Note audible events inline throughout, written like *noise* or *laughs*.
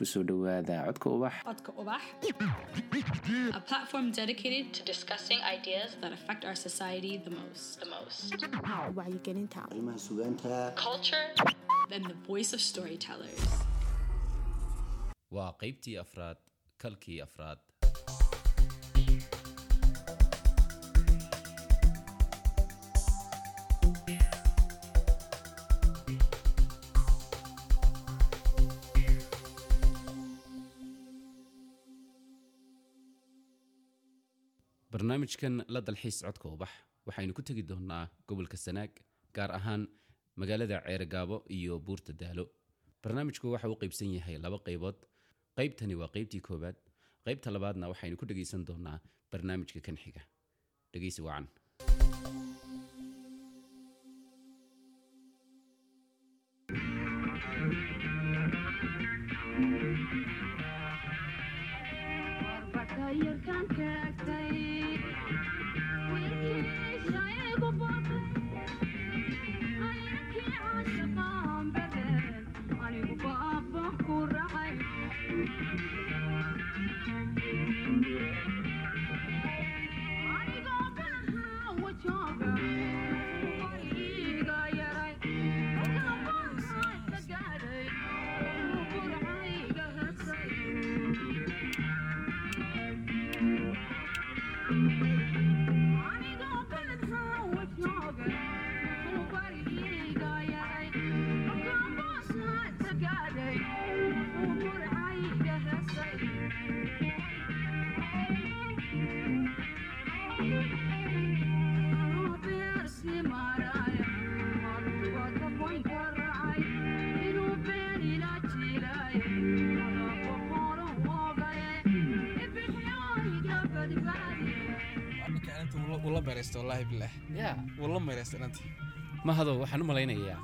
ku soo dhowaada codka ubax Codka Ubax, a platform dedicated to discussing ideas that affect our society the most. The most. wacyigelinta arrimaha sugaanta Culture and the voice of storytellers. waa qaybtii afraad kalkii afraad barnaamijkan la dalxiis codka ubax waxaynu ku tegi doonaa gobolka sanaag gaar ahaan magaalada ceergaabo iyo buurta daalo. Barnaamijku waxa uu qaybsan yahay laba qaybood. Qaybtani waa qaybtii koowaad. Qaybta labaadna waxaynu ku dhegaysan doonaa barnaamijka kan xiga dhegaysi wacan meeraysta wallaahi bilaah wula meeraysta inantii. Mahado waxaan u malaynayaa.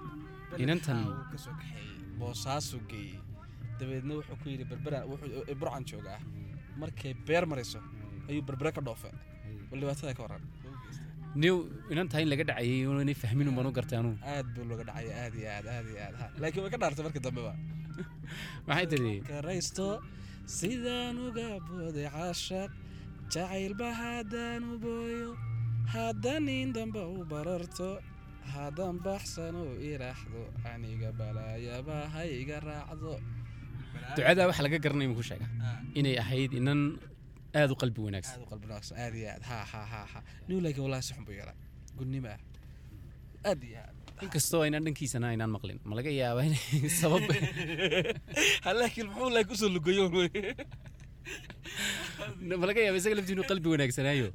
Inantan uu ka soo kaxeeyey boosaasuu geeyey. Dabeedna wuxuu ku yidhi berberan wuxuu burcan joogaa markay beer marayso ayuu berbere ka dhoofe bal dhibaatada ka waran new inantaa in laga dhacayay inay fahmin umbaan u gartay anuu aad buu looga dhacay aad iyo aad aad iyo aad. Laakiin way ka dhaartay markii dambeba *laughs* maxay tidhi? Karaysto sidaan uga booday cashaq jacaylba haddaan u booyo haddaan in damba u bararto haddaan baxsan u iraxdo aniga balaayaba ha iga raacdo. Ducadaa waxa laga garanaya muku sheega? Inay ahayd inan aad u qalbi wanaagsan. Aad iyo aad. Ha ha ha ha. Nin laakiin wallahi si xun buu yeelay gudnimo ah aad iyo aad. Inkastoo aynaan dhankiisana aynaan maqlin ma laga yaabaa inay *laughs* sabab *laughs* ha laakiin muxuu laakiin u soo lugayo wey ma laga yaaba isaga laftii inuu qalbi wanaagsanaayo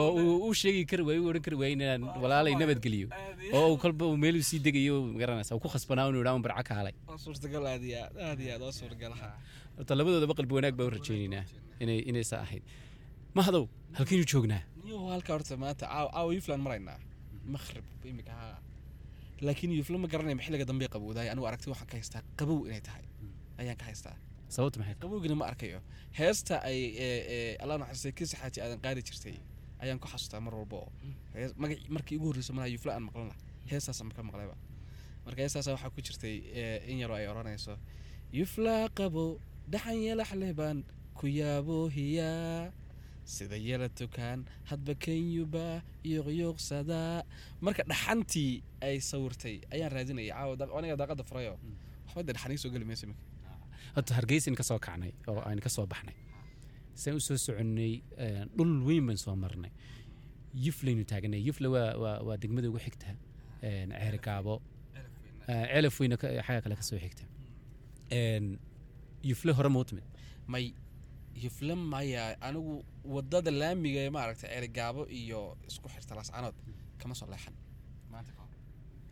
oo uu u sheegi kari waayo u odhan kari waayo inaan walaalay nabadgeliyo oo uu kolba uu meel sii degayo magaranaysa uu ku khasbanaa inuu idhaa un barca ka halay waa suurtagal aad iyo aad aad iyo aad waa suurtagal ha. Horta labadoodaba qalbi wanaag baa u rajaynaynaa inay inaysa ahayd. Mahadow halkaynu joognaa? Niyo halka horta maanta caaw caaw yuflan maraynaa. Makhrib imika ha. Laakiin yufla ma garanayma xilliga dambe qabowdahay anigu aragti waxaan ka haystaa qabow inay tahay. Ayaan ka haystaa sababta maxay qabowgina ma arkayo. Heesta ay allah naxariistay xaaji aadan qaadi jirtay ayaan ku xasuustaa mar walba oo magac- markii ugu horreyso malaha yufla aan maqlana. Heestaasaan ka maqlayba marka heestaas waxaa ku jirtay eh, in yaroo ay odhanayso yufla qabow dhaxan yalaxleh baan ku yaaboohiyaa sida yala tukaan hadba kenyuba yuqyuqsadaa marka dhaxantii ay sawirtay ayaan raadinayay caawa aniga daaqada furayo. Waxba de dhaxan soo geli maysa iminka horta hargeysan ka soo kacnay oo aynu ka soo baxnay. Saan u soo soconnay eh, dhul weyn baan soo marnay. Yuflaynu taaganay yufle waa degmada ugu xigta een, ceergaabo Eh, celaf weyna xagga kale ka soo xigta. Yufle hore ma u timid. May yufla maya anigu waddada laamiga ee maaragtay ceerigaabo iyo isku xirta lascanood kama soo leexan.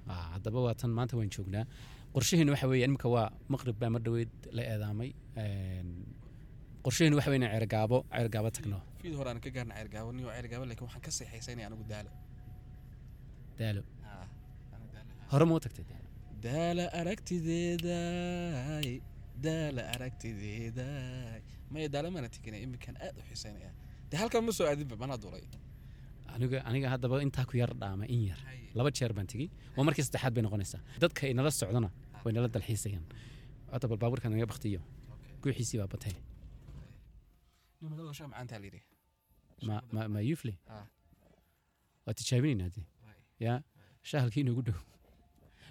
Ah, haddaba waa tan maanta waan joognaa qorshaheenu waxa weeye imika waa maqrib baa mar dhaweyd la eedaamay Een, qorshaheenu waxa inaan ceergaabo ceergaabo tagno. Fiid hore aan ka gaarna ceerigaabo niyo ceerigaabo laakiin waxaan ka seexaysanaya anigu daalo. Daalo. Ah, daalo. hore ma u tagtay daala aragtideeday daala aragtideeday maya daala maana teginay iminkan aad u xiiseynaya dee halkan ma soo aadinba manaa duulay. Aniga aniga haddaba intaa ku yar dhaama in yar. Laba jeer baan tegey waa markii saddexaad bay noqonaysaa. Dadka inala socdana way nala dalxiisayaan hadda bal baabuurka naga baktiyo guuxiisii baa batay nin magaalada shaah macaantaa la yidhi ma ma ma yufle Ah. waa tijaabinaynaa dee Waay. yaa shahalkii inoogu dhow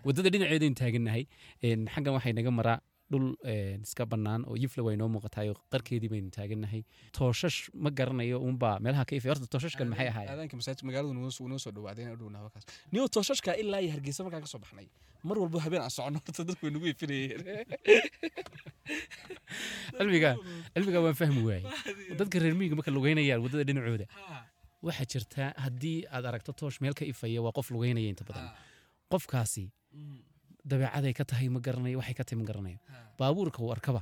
waddada dhinaceedaynu taagannahay een, xaggan waxay naga maraa dhul een, iska bannaan oo yufle way noo muuqatayo qarkeedii baynu taagannahay tooshash ma garanayo uunbaa meelaha ka ifay. Horta tooshashkan maxay ahaayeen? aadaanka masaajid magaaladu noo soo- noo soo dhawaaday inaan u dhowna halkaas. Niyo tooshashka ilaa iyo hargeysa markaan ka soo baxnay. Mar walba habeen aan soconno horta dadku nagu ifinayeen. *laughs* Cilmiga waan fahmi waayey. Dadka reer miyiga marka lugeynayaan waddada dhinacooda. Waxaa jirta haddii aad aragto toosh meel ka ifaya waa qof lugeynaya inta badan. Qofkaasi dabeecaday ka tahay ma garanayo waxay ka tahay ma garanayo. Baabuurka uu arkaba.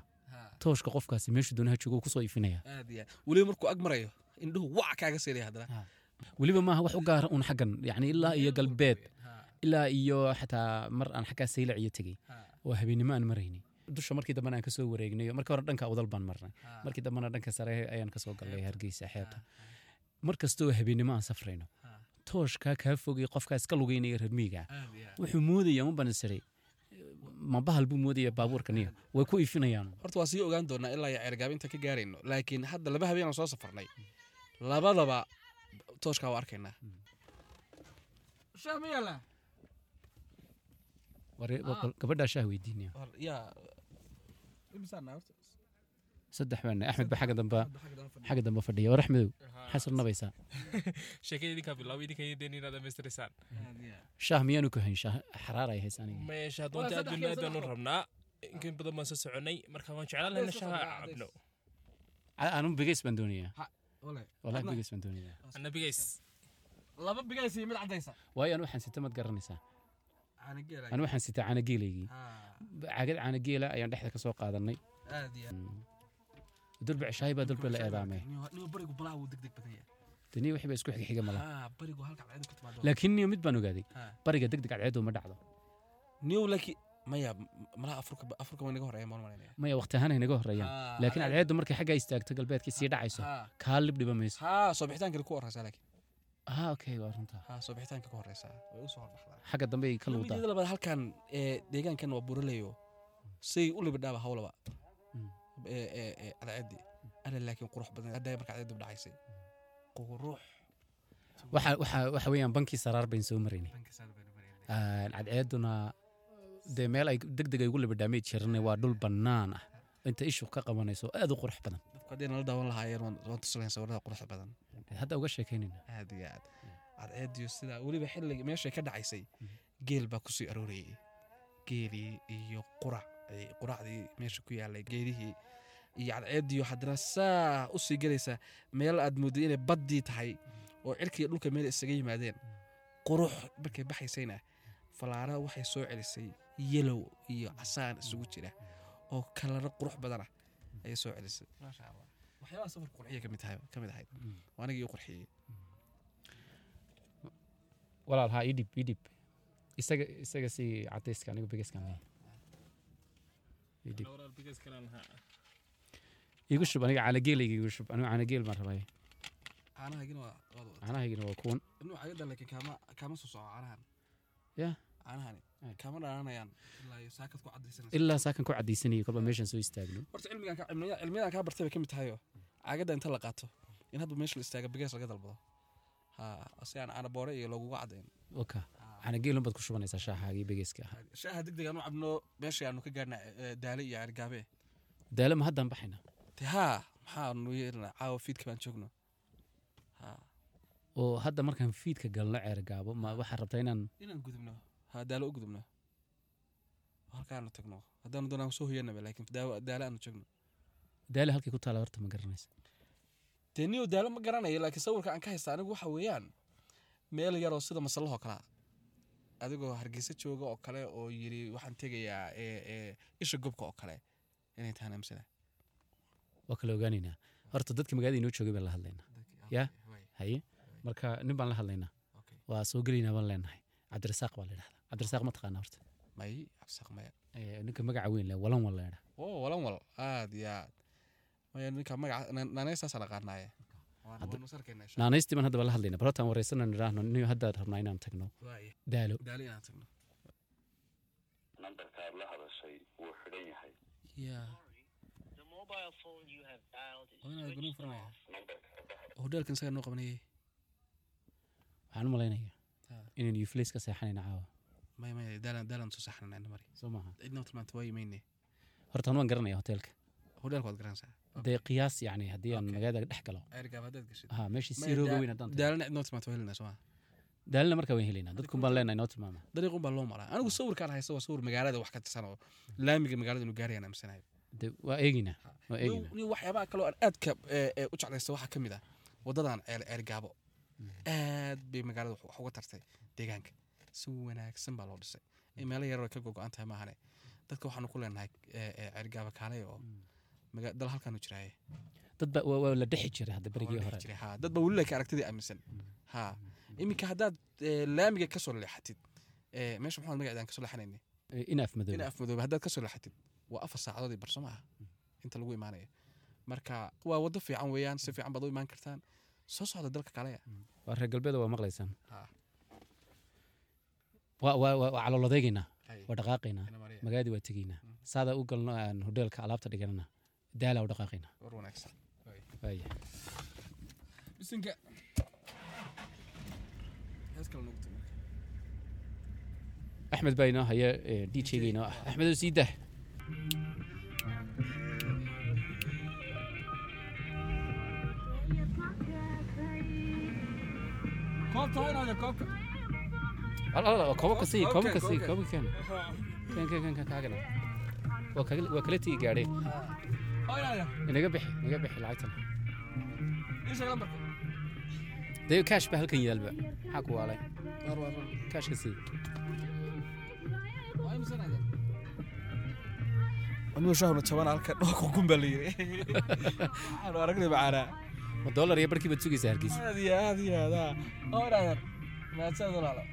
Tooshka qofkaasi meeshu doonaha joogo uu ku soo ifinaya. Aad iyo aad. Weliba markuu ag marayo indhuhu wac kaaga seelaya haddana. Weliba maaha wax u gaara uun xaggan yacni ilaa iyo galbeed. ilaa iyo xataa mar aan xaggaa saylac iyo tegey. Oo habeennimo aan marayni. Dusha markii dambena aan ka soo wareegnayo markii hore dhanka awdal baan marnay. Markii dambena dhanka sare ayaan ka soo galnay hargeysa xeebta. Mar kastoo habeennimo aan safrayno tooshkaa kaa fogay qofkaa iska lugeynaya reer miyiga. Wuxuu moodaya ma banasiray ma bahal buu moodaya baabuurka niyo way ku ifinayaan. Horta waa sii ogaan doonaa ilaa iyo ceergaabo inta ka gaarayno laakiin hadda laba habeen aan soo safarnay labadaba tooshkaa waa arkaynaa. Bal- gabadhaa shaah weydiinaya saddex baan axmed ba xagga dambe xagga dambe fadhiya. war axmedow maxaa sirnabaysaa *laughs* sheekada idinkaa bilaabo idinka idin inaad dhamaystirisaan shaah miyaanu ku hayn? Shaah xaraar ay haysa aniga. Meesha doonta aad binu aad baanu rabnaa inkan badan baan soo soconay. Marka waan jeclaan lahayna shaha cabno A- anu bigeys baan doonayaa Adna- bigeys baan doonayaa anna bigays laba bigays iyo mid cadaysa waayo anu waxaan sita mad garanaysaa anu waxaan sitaa caanageelaygii caagad caanageela ayaan dhexda ka soo qaadanay. Aad iyo durba baa la yahay danii wixii baa isku xigxiga malaha haa barigu halka cadceedu ka timaado laakiin niyo mid baan ogaaday Ha. bariga degdeg cadceedu ma dhacdo niyo laakiin maya malaha afurka afurka waa inaga horreeya maan malaynaya maya waqti ahaan ay naga horreeyaan laakiin cadceedu markay xaggaa istaagto galbeedkii sii dhacayso kaa lib dhiba mayso haa soo bixitaanka ku horeysaa laakiin ha okay waa runtaa haa soo bixitaanka ka horeysaa way u soo horbaxdaa xagga dambe ay ka luudaa mideeda labaad halkan ee deegaankan waa buraleyo say u libidhaaba hawlaba Ee ee ee cadceedii ala laakiin qurux badan. Hadda marka cadceedu dhacaysay qurux. Waxa waxa waxa weeyaan bankii saraar bayn soo maraynay cadceeduna dee meel ay degdeg ay ugu libidhaamay jirana waa dhul bannaan ah. Inta ishu ka qabanayso aad u qurux badan. Haddii nala daawan lahaayeen waan tusilayn sawirada quruxda badan. Hadda uga sheekaynayna aad iyo aad. Cadceediyo sidaa weliba xilliga meeshay ka dhacaysay geel baa ku sii aroorayay. Geelii iyo qurac quracdii meesha ku yaalay geedihii iyo cadceediyo haddana saa u sii gelaysa meel aad moodday inay baddii tahay oo cirkiiyo dhulka meel isaga yimaadeen. Qurux markay baxaysayna falaara waxay soo celisay yelow iyo casaan isugu jira oo kalaro qurux badana ayay soo celisay. Waxyaabaha safarka qurxiya ka mid tahay ka mid ahayd. Waa anigii u qurxiyey. Walaal haa idhib idhib isaga isaga si cadayska anigu bigeyskan leeyahay idhib igu shub aniga caanageelayga igu shub anigu caanageel baan rabay caanahaagina waa waad wadataa caanahaygina waa kuwan laakiin kaama kaama soo soco caanahan Ya. caanahani kaama dhalanayaan ilaa iyo saakad ku cadaysanaysa ilaa saakan ku cadaysanayay kolba meeshan soo istaagno horta cilmigan ka cilmiyadan kaa bartay bay ka mid tahayo caagadda inta la qaato in hadba meesha la istaaga bigees laga dalbado ha si aan caanaboore iyo looguga cadayn oka caanageelun baad ku shubanaysaa shaaxaagii bigeyska ahaa shaaha degdeg aanu cabno meeshii aanu ka gaarna daale iyo argaabe daale ma haddaan baxayna haa maxaanu yeelnaa caawa fiidka baan joogno. Ha. Oo hadda markaan fiidka galno ceer gaabo ma waxaa rabtaa inaan inaan gudubno. Ha daalo u gudubno. Halkaanu tagno. Haddaanu doonaan soo hoyanaba laakiin daale aanu joogno. Daale halkay ku taala horta ma garanaysa. Dee niyo daalo ma garanayo laakiin sawirka aan ka haysta anigu waxa weeyaan meel yaroo sida masalahoo kalea adigoo hargeysa jooga oo kale oo yiri waxaan tegayaa isha gobka oo kale. Inay tahaan amsada waa kala ogaanaynaa horta dadka magaalada inoo joogay baan la hadlaynaa. Ya? haye? Marka nin baan la hadlaynaa. Waa soo gelaynaa baan leenahay. Cabdirasaaq baa la idhahdaa cabdirasaaq ma taqaana horta? May absaq maya Eh, ninka magaca weyn leh walan wal la idhaa oo walan wal. Aad iyo aad. Maya ninka magaca naanaystaasaan aqaanaaye waanu sarkaynaa insha naanaystii baan haddaba la hadlaynaa. Bal hortaan wareysanan idhaahno nin haddaad rabnaa inaan tagno. Daalo. Daalo inaan tagno. Nambarka aad la hadashay wuu xidhan yahay hodheelkan isagaa noo qabanayay waxaan u malaynayaa inaynu yuflays ka seexanayna caawa maya maya daalan daalan soo saxnana ina mari soo maaha cidna tilmaanta waa yimayne horta waan garanaya hoteelka hodheelka waad garanaysaa dee qiyaas yani haddii aan magaalada dhex galo ergaab haddaad gashid ha meeshii weyn haddaan cidnoo tilmaanta waa helinaa sooma daalina markaa waan helaynaa dadkun baan leenahay noo tilmaama dariiqun baa loo maraa anigu sawirkaan haysta waa sawir magaalada wax ka tirsan oo laamiga magaalada inuu gaarayaan aaminsanahay de waa ni waxyaabaha kaloo aan aadka ee, ee, u jeclaysta waxaa ka mid ah wadadan ceer ceergaabo aad bay magaalada wax uga tartay deegaanka. Si wanaagsan baa loo dhisay. In meelo yaroo ay ka gogo-an tahay maahane. Dadka waxaanu ku leenahay ee, ee, ceergaabo kaalay oo maga- dal halkaanu jiraaye dad ba waa waa la dhexi jiray hadda berigii hore. ha dad ba weli laakiin aragtidii aaminsan. Ha iminka haddaad laamiga ka soo leexatid ee, meesha maxamed magaceedaan ka soo leexanayne Eh, inaaf in madooba afmadoobe haddaad ka soo leexatid waa afar saacadood iyo barso maaha inta lagu imaanayo. Marka waa wado fiican weeyaan si fiican baad u imaan kartaan. Soo socda dalka kalea waa reer galbeeda waa maqlaysaan. Waa waa waa dhaqaaqaynaa magaaladii waa tegaynaa saadaa u galno aan hodheelka alaabta dhiganana daalaa u dhaqaaqaynaa kale axmed baa inoo haya d j-ga inoo ah sii dah koobta waa inaad koobka Al- al- al- koobabka sii koobabka sii koobabka keen keen keen keen kaagana waa kaga- waa kala tigi gaadhay inaga bixi inaga bixi lacagtan dee kaash baa halkan yaalba maxaa ku waalay war kaashka sii shaahuna jabana halkan *laughs* dhoo kukun baa layiri waxaanu aragnay macaanaa ma dollar iyo barkii baad sugaysaa hargeysa aad iyo aad iyo aad ah. Mahadsanid walaalo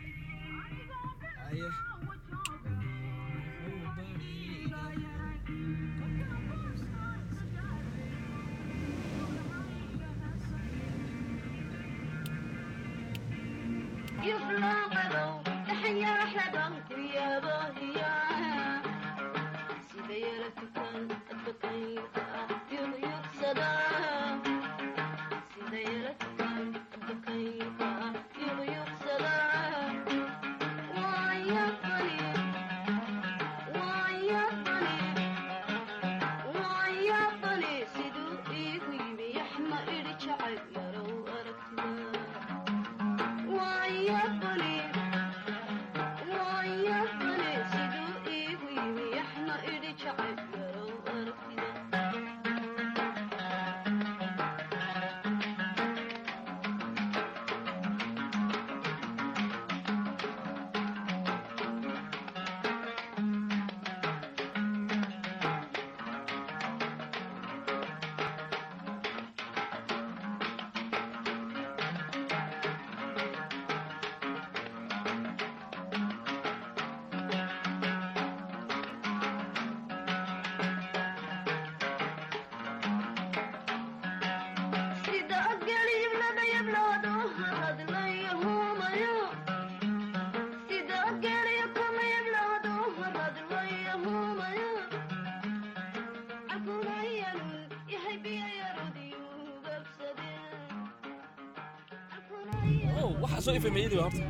waxaa soo ifay mayadii horta.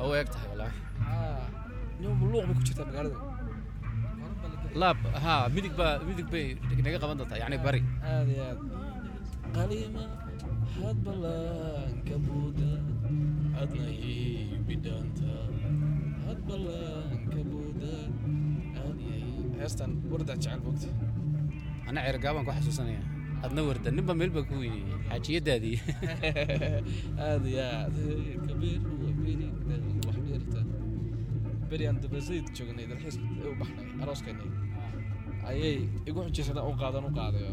Oo u eg tahay walaahi nin luuq bay ku jirtaa magaalada. Laab haa midig baa midig bay naga qaban doontaa yacni bari. Aad iyo aad. Qalima had ballaanka buuda adnayay bidhaanta had ballaanka buuda aadiyay heestan wardaa jecel bogta. Ana ceergaabaan ku xasuusanaya adna warda ninba meel baa ku weyniyey xaajiyadaadii aad iyo aad kabiir beri wax beerta beri aan dabasayd joognay dalxiis u baxnay arooskeenay ayay igu xujisana u qaadan u qaadayo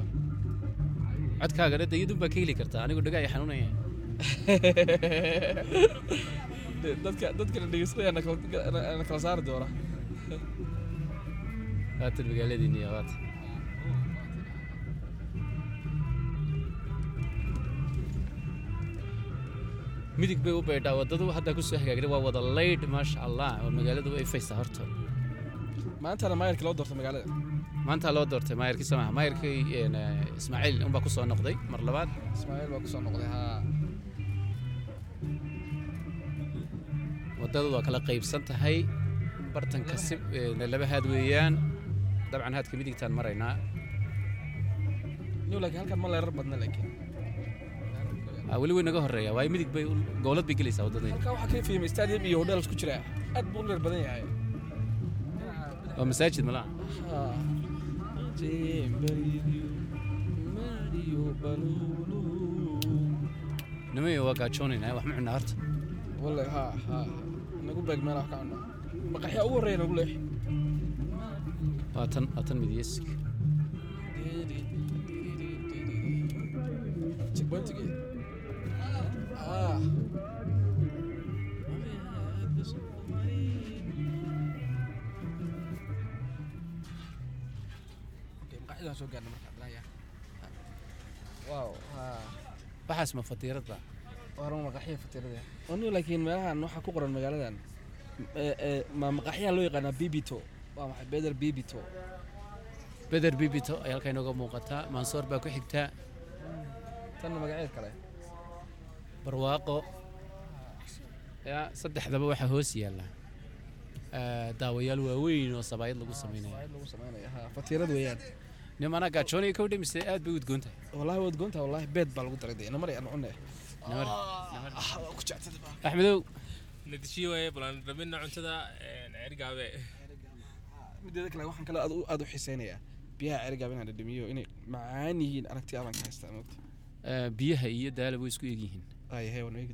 codkaaga dhadda iyadun baa ka heli kartaa anigu dhagaaya xanuunaya dadka dadkana dhegeysanaya na kala saari doona haatan magaaladiini iyo haatan midig bay u baydhaa waddadu hadda ku soo hagaagday waa wada laydh maasha allah oo magaaladu way ifaysaa horta. Maantana maayarka loo doortay magaalada. Maanta loo doortay maayarkii samaha maayarkii eh, ismaaciil unbaa ku soo noqday mar labaad. Ismaaciil baa ku soo noqday haa waddadu waa kala qaybsan tahay bartanka si laba haad weeyaan. Dabcan haadka midigtaan maraynaa laakiin halkan ma leerar badna laakiin weli way naga horreeya waayo midig bay goolad bay gelaysaa waddada. Halkan waxaa ka fihimay stadium iyo hodheels ku jira aad buu u leer badan yahay. Waa masaajid malaa? Haa. Timberiyo, Mario Balulu. nimay waa gaajoonayna wax ma cunaa horta. Wallahi haa haa nagu beeg meel wax ka cunno maqaxyaa ugu horreeya nagu leex. Waa tan waa tan midiyesig checkpointigii ah soo gaarnay marka Abdulaahi, yaa. wow waxaas ma fatiirad ba waran maqaxya fatirada onu laakiin meelahan waxaa ku qoran magaaladan ma maqaxyaha loo yaqaanaa bibito. Waa maxay beder bibito. Beder bibito ayaa halkaa inooga muuqataa mansoor baa ku xigtaa tanna magaceed kale barwaaqo. Saddexdaba waxaa hoos yaalla. Ah, daawayaal waaweyn oo sabaayad lagu Waa haa fatirad weeyaan. Nimanaa gaajoonaya kawdhe mise aad bay u udgoon tahay? Wallahi waad goontaa wallahi beed baa lagu daray namar aan cunne. Jectada baa. Axmedow. Natiijo waaye balan rabina cuntada cergaabe mideeda kale waxaan kale aad u xiiseynayaa biyaha cergaab inaan dhadhamiyo inay macaan yihiin aragti abaan ka haystaa ah, biyaha iyo daala way isku egyihiin ay hee waan eegi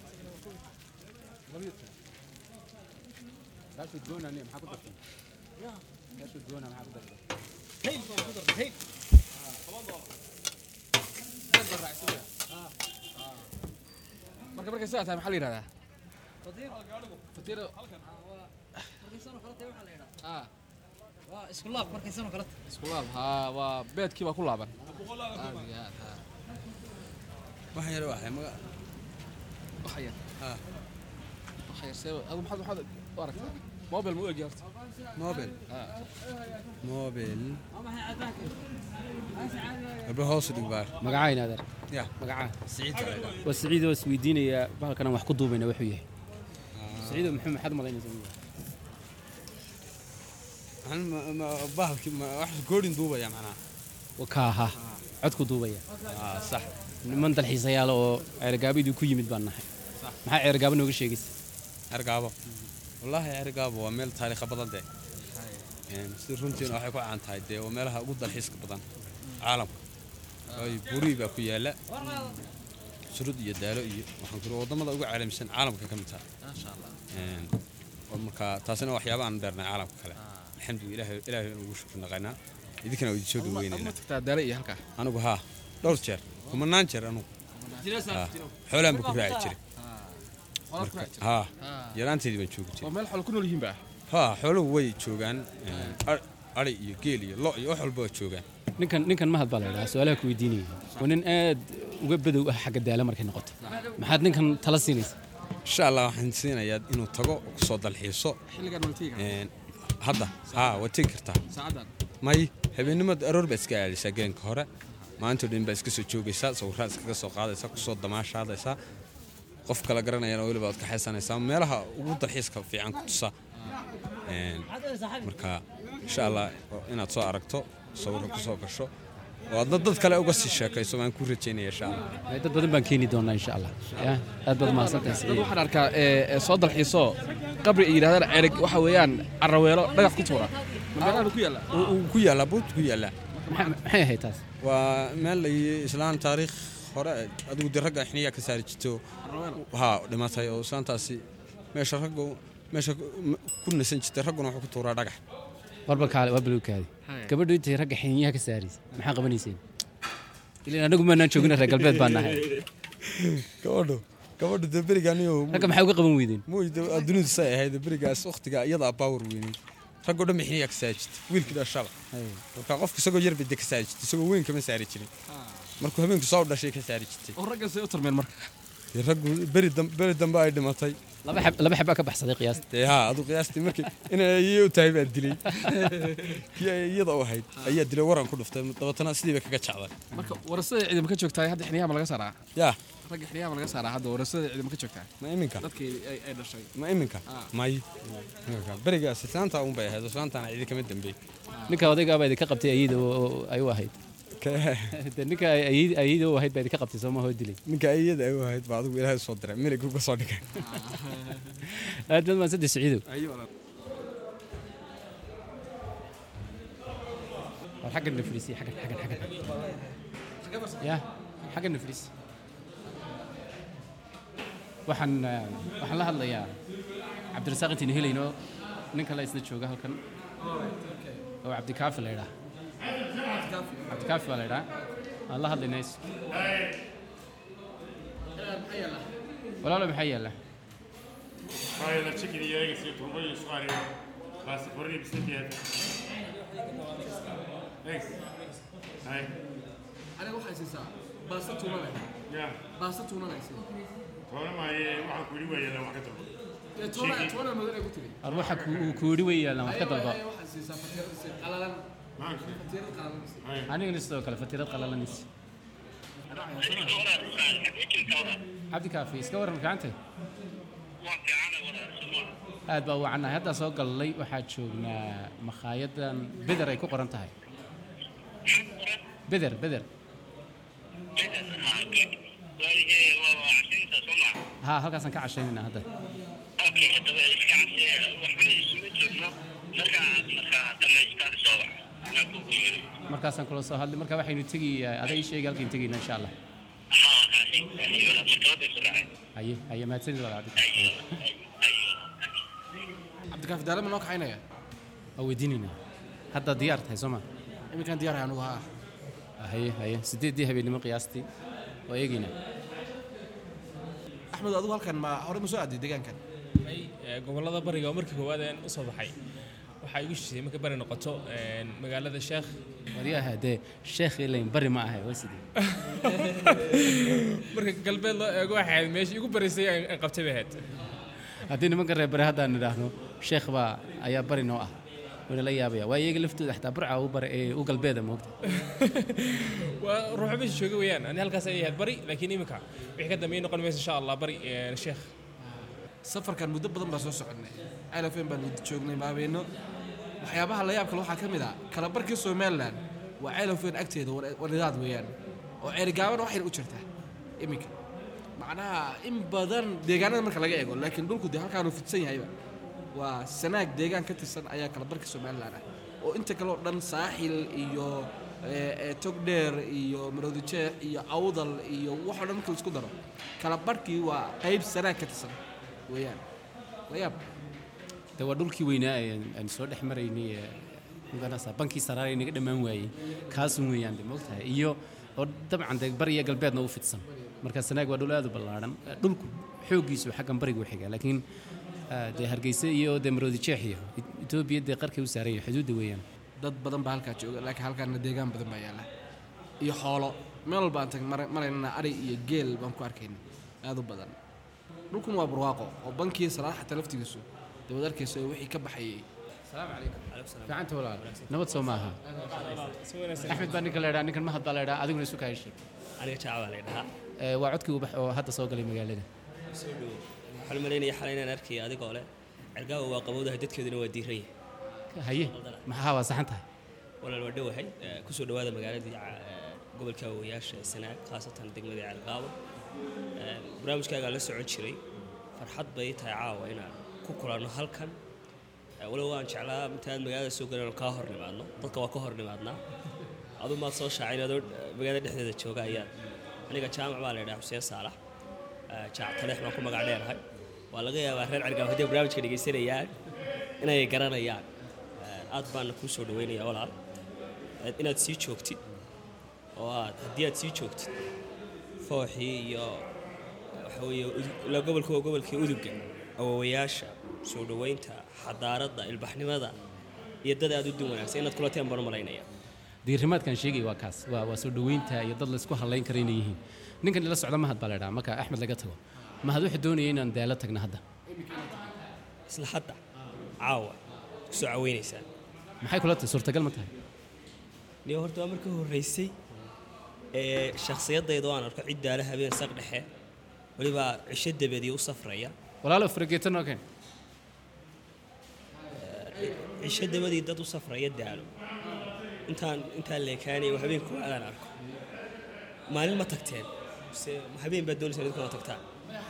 dubayana waa tan la samaynayo marka markay sidaa tahay maxaa la yidhahdaa fatiro ah. Isku laab markaysanoo kale isku laab. Haa waa beedkii baa ku laaban. Haa waxaan yar waxay maga waxa see adu maxaad maxaad u aragtaa mobile ma u egi horta mobil mobil gabdho hoos dhig baar magacaa inaadeer ya magacaa siciid waa siciid oo isweydiinayaa bahalkan aan wax ku duubayna wuxuu yahay siciido muxuu maxaad malaynaysaa bahalkii wax goodhin duubaya macnaha Waa kaaha codku duubaya sax niman dalxiisayaal oo ceergaabidii ku yimid baan nahay maxaa ceergaabo nooga sheegaysa ergaabo wallaahi ergaabo waa meel taariikha badan dee. Si runtiina waxay ku caan tahay dee waa meelaha ugu dalxiiska badan caalamka. Waayo burii baa ku yaalla surud iyo daalo iyo waxaan kuri waddamada ugu caalamisan caalamka ka mid tahay. Een, oo marka taasina waxyaaba aan dheernay caalamka kale. Alxamdulilah ilaahay ugu shukri naqaynaa. Idinkana idin soo dhaweynaynaa anigu haa dhowr jeer kumanaan jeer anugu. Xoolaan baan ku raaci jiray nool yihiin baa? Haa xooluhu way joogaan ar- ari iyo geel iyo lo iyo wax walba waa joogaan. Ninkan ninkan mahad baa la idhaha su'aalaha ku weydiinaya. Waa nin aad uga badow ah xagga daala markay noqoto. Maxaad ninkan tala siinaysa? Insha allah waxaan siinayaa inuu tago oo ku soo dalxiiso. Xilligan wala tegi een, hadda haa waa tegi kartaa saacadan. May habeennimada aroor baa iska aadaysaa gelinka hore. Maantoo dhan baa iska soo joogaysaa sawirraa iskaga soo qaadaysaa ku soo damaashaadaysaa qof kala garanayana weliba waad kaxaysanaysaa meelaha ugu dalxiiska fiican ku tusa. Marka insha allah inaad soo aragto sawirka ku soo gasho oo aadna dad kale uga sii sheekayso waan ku rajaynaya insha allah dad badan baan keeni doonaa insha allah aad baad mahadsantahay waxaan arkaa soo dalxiiso qabri ay yidhahdaan cerig waxa weeyaan caraweelo dhagax ku tuura. Ku yaalla? Uu- uu ku yaallaa buurta ku yaallaa maxay ahayd taas? Waa meel la islaan taariikh hore adigu de ragga xiniyaa ka saari jirto haa dhimatay oo islaantaasi meesha raggu meesha ku- nasan jirtay ragguna wuxuu ku tuuraa dhagax. Warba kaale waa balowkaadi gabadhu intay ragga xiniyaha ka saaraysa maxaa qabanayseen? Ilan anagu maanaan joogina reer galbeed baan nahay. *laughs* Gabadhu gabadhu de berigaaniyo ragga maxay uga qaban weydeen? Muyda adduunidu say ahayd berigaas wakhtiga iyadaa baawar weynay raggoo dhan xiniyaa ka saari jirtay wiilkii dhashaba marka qofka isagoo yar bay de ka saari jirtay isagoo weyn kama saari jirin markuu habeenku soo dhashay ka saari jirtay. Oo ragga say u tarmeen marka raggu beri dam- beri dambe ay dhimatay. Laba xab laba xabaa ka baxsaday qiyaasta dee haa aduu qiyaastii markii inay ayay u tahay baa dilay. *laughs* Kii ay iyada u ahayd ayaa dilay waran ku dhuftay. Dabatana sidii bay kaga jecday marka warasada ciidama ka joogtaa hadda xiniyaha ma laga saaraa? Yaa. Ragga xiniyaha ma laga saaraa hadda warasada ciidama ka joogtaa ma iminka? Dadkii ay ay dhashay. Ma iminka? May. Iminka. berigaas islaanta un bay ahayd islaantana cidi kama dambeey ninka odaygaa baa idinka qabtay ayida oo ay u ahayd *laughs* ninka ayida u ahayd baa idinka qabtay sooma hoo dilay ninka iyada ay u ahayd baa adigu ilaahay soo diray. Milig uga soo dhigay *laughs* aad baad mahadsantahay siciidow war xaggan na fariisiye xaggan xaggan xaggan ya xaggan na fariisi waxaan waxaan la hadlayaa cabdirasaaq intiina helayno. Nin kale isna jooga halkan. Oo cabdikaafi la idhaa cabdikaafi baa la idhaa aan la hadlaynaa is walaalo maxaa yaalla aniga waxay siisaa baasta tuunale Ya. baasta tuunanaysa Toona ma ye waxaan ku yiri la wax ka tago. tuuna tuuna madan ay ku tiri ar waxa ku- ku yidhi wey yaallaan wax ka dalba sidoo kale fatiirad qalalanaysa cabdikaafi iska waran fiicantay aad baa wacannahay haddaa soo galnay waxaa joognaa makhaayaddan. Beder ay ku qoran tahay. Beder beder. Haa halkaasaan ka cashaynayna hadda markaasaan kula soo hadlay marka waxaynu tegi ada ii sheegi halkaynu tegayna insha allah. Haye haye mahadsanid walaal cabdi cabdikaafi daale ma noo kaxaynaya? Waa weydiinaynaa hadda diyaar tahay soo ma? Iminkaan diyaaraya anugu haa haye haye. Sideeddii habeennimo qiyaastii waa eegaynaa axmed adigu halkan ma hore ma soo aaday deegaankan? Ee, gobollada bariga oo markii koowaad aan u soo baxay waxaa igu shishay marka bari noqoto magaalada sheekh waryaha dee sheekh ilayn bari ma ahay waa sidee *laughs* marka galbeed loo eego waxay ahayd meeshii igu baraysay aan qabtay bay ahayd haddii nimanka reer bari haddaan idhaahno sheekh baa ayaa bari noo ah. Wayna la yaabaya waa iyaga laftooda xataa burca u bara ee u galbeeda moogta. *laughs* Waa ruuxa meesha jooga weeyaan ani halkaas ayay ahayd bari laakiin iminka wixii ka dambeeyay noqon maysa insha allah bari sheekh safarkan muddo badan baa soo soconay calafen baan wada joognay maabeeno waxyaabaha la yaab kale waxaa ka mid ah kalabarkii somalilan waa calafen agteeda waridaad weeyaan oo ceerigaabana waxayna u jirtaa iminka. Macnaha in badan deegaanada marka laga eego laakiin dhulku dee halkaanu fidsan yahayba waa sanaag deegaan ka tirsan ayaa kalabarka somalilan ah. Oo inta kale oo dhan saaxil iyo ee, ee, togdheer iyo maroodijeex iyo awdal iyo waxoo dhan marka la isku daro kalabarkii waa qayb sanaag ka tirsan weeyaan. La yaab de waa dhulkii weynaa aan soo dhex maraynay bankii saraaray naga dhammaan waayey. Kaasun weeyaan de moogtahay iyo oo dabcan de bari iyo galbeedna u fidsan. Marka sanaag waa dhul aad u ballaadhan dhulku xooggiisu xaggan bariga u xigaa laakiin dee hargeysa iyo dee maroodi jeex iyo etoobiya dee qarkay u saaran yahay xuduudda weeyaan. Dad badan baa halkaa jooga laakiin halkaana deegaan badan baa yaalla iyo xoolo meel walba tag mar- maraynana ari iyo geel baan ku arkayna aad u badan. Dhulkun waa barwaaqo oo bankii xataa laftigiisu dabad arkayso wixii ka baxayay. Fiicanta walaal. Nabad soo maaha. Axmed baa ninka la idhaa ninkan mahad baa la idhaa adiguna isu kahay sheeg waa codkii ubax oo hadda soo galay magaalada. Waxaan u malaynaya xalay inaan arkaya adigoo leh. Cergaawa waa qabowdahay dadkeeduna waa diiran yahay haye. Maxaa waa saxan tahay. Walaal waa dhowahay ku soo dhawaada magaaladii gobolka awowayaasha ee sanaag khaasatan degmada cergaabo Eh, barnaamijkaagaa la socon jiray. Farxad bay tahay caawa inaan ku kulanno halkan. Eh, walow waan jeclaa intaan magaalada soo galan kaa hor nimaadno dadka waa ka hor nimaadnaa adu maad soo shaacin adoo eh, magaalada dhexdeeda jooga ayaan aniga jaamac baa la yidhaha xuseen saalax Eh, jaac taleex baan ku magac dheerahay waa laga yaabaa reer cergaabo haddii barnaamijka dhegaysanayaan inay garanayaan. Aad baana kuu soo dhaweynaya walaal. Inaad sii joogtid oo aad haddii aad sii joogtid fooxii iyo waxa weeye gobolka gobolkii uduga awowayaasha soo dhaweynta xadaaradda ilbaxnimada iyo dad aad u dun wanaagsan inaad kulateen baan u malaynaya diirimaadkan sheegay waa kaas. Waa waa soo dhoweynta iyo dad laysku hadlayn kara inay yihiin. Ninkan ila socda mahad baa la idhaha marka axmed laga tago. Mahad wuxuu doonaya inaan daalo tagno hadda? Isla hadda? Caawa. Ku soo caweynaysaan maxay kula tahay? Suurtagal ma tahay. Niyo horta waa markii horreysay ee shakhsiyadayda waan arko cid daala habeen saq dhexe weliba cisho dabadii u safraya. Walaalo fargeetan oo keen cisho dabadii dad u safraya daalo. Intaan intaan leekaanay habeenku aadaan arko. Maalin ma tagteen. Mise habeen baad doonaysaa idinku ma tagtaan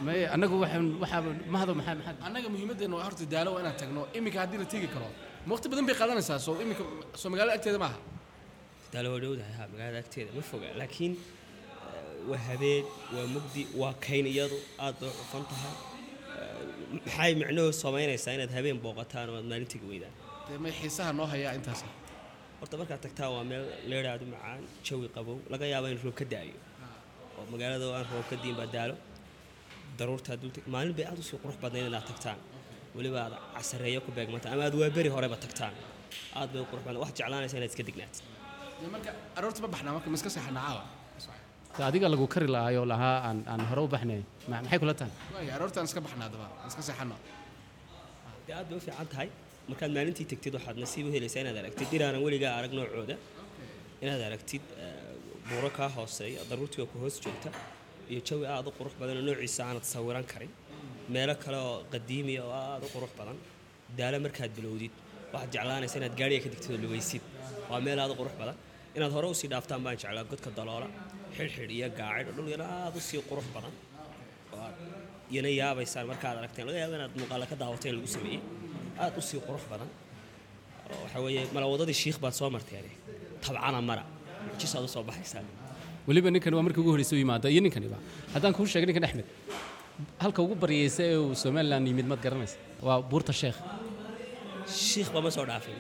may annagu waxaan waxaa mahado maxaa maxaa? Annaga muhiimaddeena waa horta daalo waa inaan tagno. Iminka haddii la tegi karo. Waqti badan bay qaadanaysaa soo iminka soo magaalada agteeda maaha. Daalo waa dhowdahay ha magaalada agteeda ma foga laakiin eh, waa habeen waa mugdi waa kayn iyadu aad bay cufan tahay maxay micnuhu samaynaysaa inaad habeen booqataan oo aad maalin tegi weydaan? Dee may xiisaha noo hayaa intaas horta markaad tagtaan waa meel leeraadu macaan jawi qabow. Laga yaaba in roob ka da'ayo. Oo magaalada oo aan roob ka diin baa daalo. Daruurtaa dulta maalin bay aad u sii qurux badnayd inaad tagtaan. Weliba aad casareeyo ku beegmataan ama aad waa beri horeba tagtaan. Aad bay u qurux badnayd. Waxaad jeclaanaysaa inaad iska dignaatid. Marka aroorta ma baxnaa marka miska seexanaa caawa adiga lagu kari lahaayoo lahaa aan aan hore u baxnay. Ma- maxay kula tahay? Aroortaan iska baxnaa daba iska seexano dee aad bay u fiican tahay markaad maalintii tagtid waxaad nasiib u helaysaa inaad aragtid. Diraanan weligaa arag noocooda. Inaad aragtid eh, buuro kaa hooseeya daruurtii oo ku hoos joogta iyo jawi aad u qurux badan oo noociisa aanad sawiran karin. Meelo kale oo qadiimiya oo aad u qurux badan. Daalo markaad bilowdid waxaad jeclaanaysaa inaad gaariga ka digtid oo lugaysid waa meel aad u qurux badan. Inaad hore u sii dhaaftaan baan jeclaa godka daloola xidhxidh iyo gaacid oo dhul yar aad u sii qurux badan. Oo aad iyana yaabaysaan markaad aragteen laga yaabo inaad muuqaala ka daawateen lagu sameeyey. Aad u sii qurux badan. Oo waxa weeye malawadadii shiikh baad soo marteene tabcana mara. Mucjisaad u soo baxaysaan. Weliba ninkan waa markii ugu horreysay u yimaada. Iyo ninkaniba haddaan kuu sheegay ninkan axmed halka ugu baryaysa ee uu somalilan yimid maad garanaysa? Waa buurta sheekh shiikh bama soo dhaafin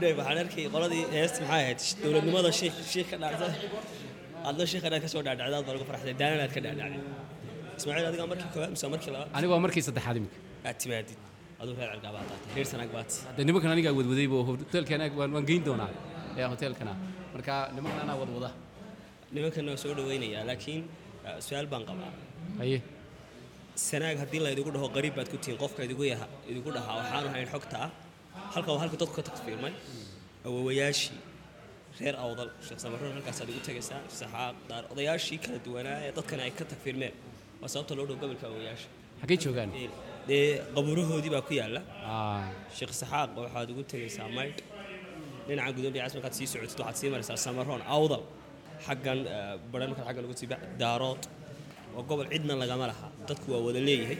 dhow waxaan arkay qoladii heesta maxay ahayd? Dowladnimada shiikh shiikh ka dhacda adna shiikh inaad ka soo dhaadhacda aad baa lagu farxday daanan aad ka dhaadhacday ismaaciil adiga markii koowaad mise markii labaad. Anigu waa markii saddexaad iminka aad timaadid aduu reer cergaabaa taatay reer sanaag baad de nimankan anigaa wadwadayba oo hoteelkan waan waan geyn doonaa ee hoteelkana marka nimankan anaa wadwada. Nimankana waa soo dhaweynayaa laakiin su'aal baan qabaa. Haye sanaag haddii la idigu dhaho qariib baad ku tihiin qofka idigu yaha idigu dhahaa waxaanu hayn xogta ah halka waa halka dadku ka tagfiirmay awowayaashii reer awdal. Sheekh samaroon halkaasaad igu tegaysaa saxaaq daar odayaashii kala duwanaa ee dadkan ay ka tagfiirmeen waa sababta loo dhow gobolka awowayaasha xaggay joogaan? Ee, dee qabuurahoodii baa ku yaalla. Ah, sheekh saxaaq waxaad ugu tegaysaa maydh dhinaca gudoomiya cas markaad sii socotid waxaad sii maraysaa samaroon awdal. Xaggan eh, baran markaad xaggan ugu sii daarood. Waa gobol cidna lagama laha. Dadku waa wada leeyahay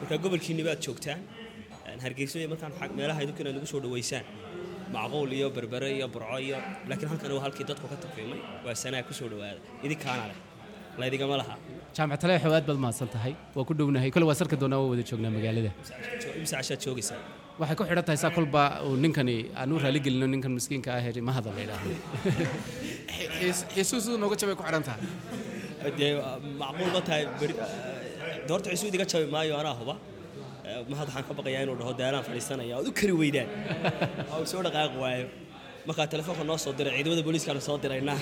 marka gobolkiinni baad joogtaan Markaan xag- meelaha idinku inaad ugu soo dhaweysaan. Macquul iyo berbere iyo burco iyo laakiin halkan waa halkii dadku ka tagfiimay waa sanaag ku soo dhawaada. Idinkaana leh. Laydigama laha. Jaamac taleexow aad baad mahadsan tahay. Waa ku dhownahay. Kole waa sarki doonaa waa wada joognaa magaalada. Imse cashaad joogaysaa waxay ku xidhan tahay saa kolba uu ninkani aan u raaligelino ninkan miskiinka ah ee mahada la yidhaahdo. *laughs* Xiisuu siduu nooga jabay ku xidhan tahay. Dee macquul ma tahay beri doorta ciisu idiga jabi maayo anaa huba mahad waxaan ka baqayaa inuu dhaho daalaan fadhiisanaya. Ood u kari weydaan. Oo uu soo dhaqaaqi waayo. Markaa telefoonka noo soo diray ciidamada booliiskaana soo diraynaa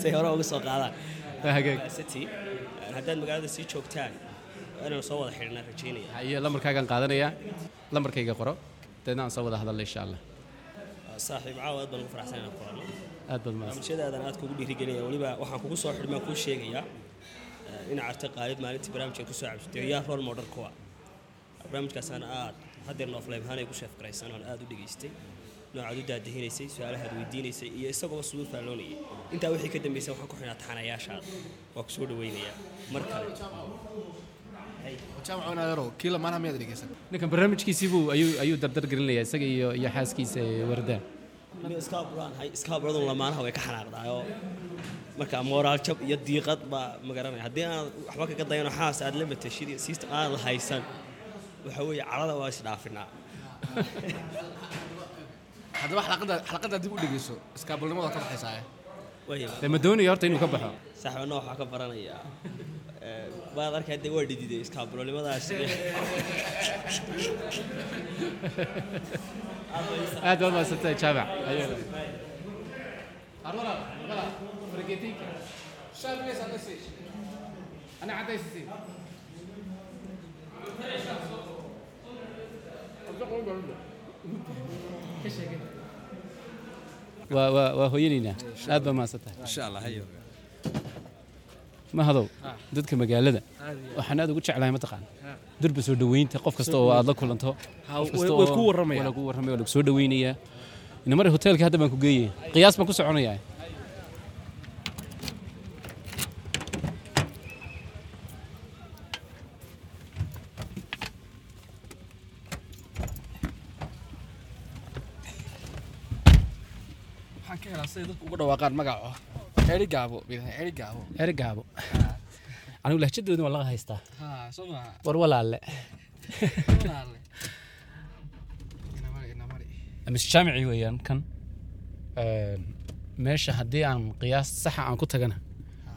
say hore uga soo qaadaan city. Haddaad magaalada sii joogtaan waa inaan soo wada xidhnaa rajaynaya iyo lambarkaagaan qaadanayaa lambarkayga qoro. Deedna aan soo wada hadalla insha allah saaxiib caawa aad baan ugu faraxsan inaan kulanno aad baad mahadsan barnaamijyadaadan aad kugu dhiirigelinaya weliba waxaan kugu soo xidhmaa kuu sheegayaa eh, ina carta qaalid maalintii barnaamijka ku soo cabsatay yaa role model kuwa barnaamijkaasaan aad haddeer noofleym ahaan ay ku sheef garaysan oon aad u dhegaystay noocaad u daadahinaysay su'aalahaad weydiinaysay iyo isagoo siduu faalloonayay intaa wixii ka dambeysay waxaan ku xidhnaa taxanayaashaada waa ku soo dhaweynayaa mar kale. Ninkan barnaamijkiisii buu ayuu ayuu dardar gelinaya isaga iyo iyo xaaskiisa wardaan iskaaburadun lamaanaha way ka xanaaqdaayoo marka moraal jab iyo diiqad baa magaranaya haddii aan waxba kaga dayano xaas aad la matashid iyo system aad la haysan waxa weeye cadhada waa isdhaafinaa *laughs* haddaba xalaqada xalaqada dib u dhegeyso iskaabulnimada ka baxaysaa dee ma doonayo horta inuu ka baxo. Saxbana waxaa ka baranayaa baad arkay dee waa dhididay iskaabulnimadaas. *laughs* Aad baad maadsantahay jaamac waa waa waa hooyanaynaa aad baa hayo mahadow dadka magaalada waxaan aad ugu jeclahay mataqaan durba soo dhoweynta qof kasta oo aad la kulanto ku lagu soo dhoweynayaa inamari hoteelka hadda baan ku geeyay qiyaas baan ku soconayaa waxaan ka helaa siday dadku uga dhawaaqaan magaco. Eri gaabo bidan eri gaabo. Eri gaabo. Anigu lahjadooda waa laga haystaa. Maha war walaalle. Inamari mise jaamici weeyaan kan Een, meesha haddii aan qiyaas saxa aan ku tagana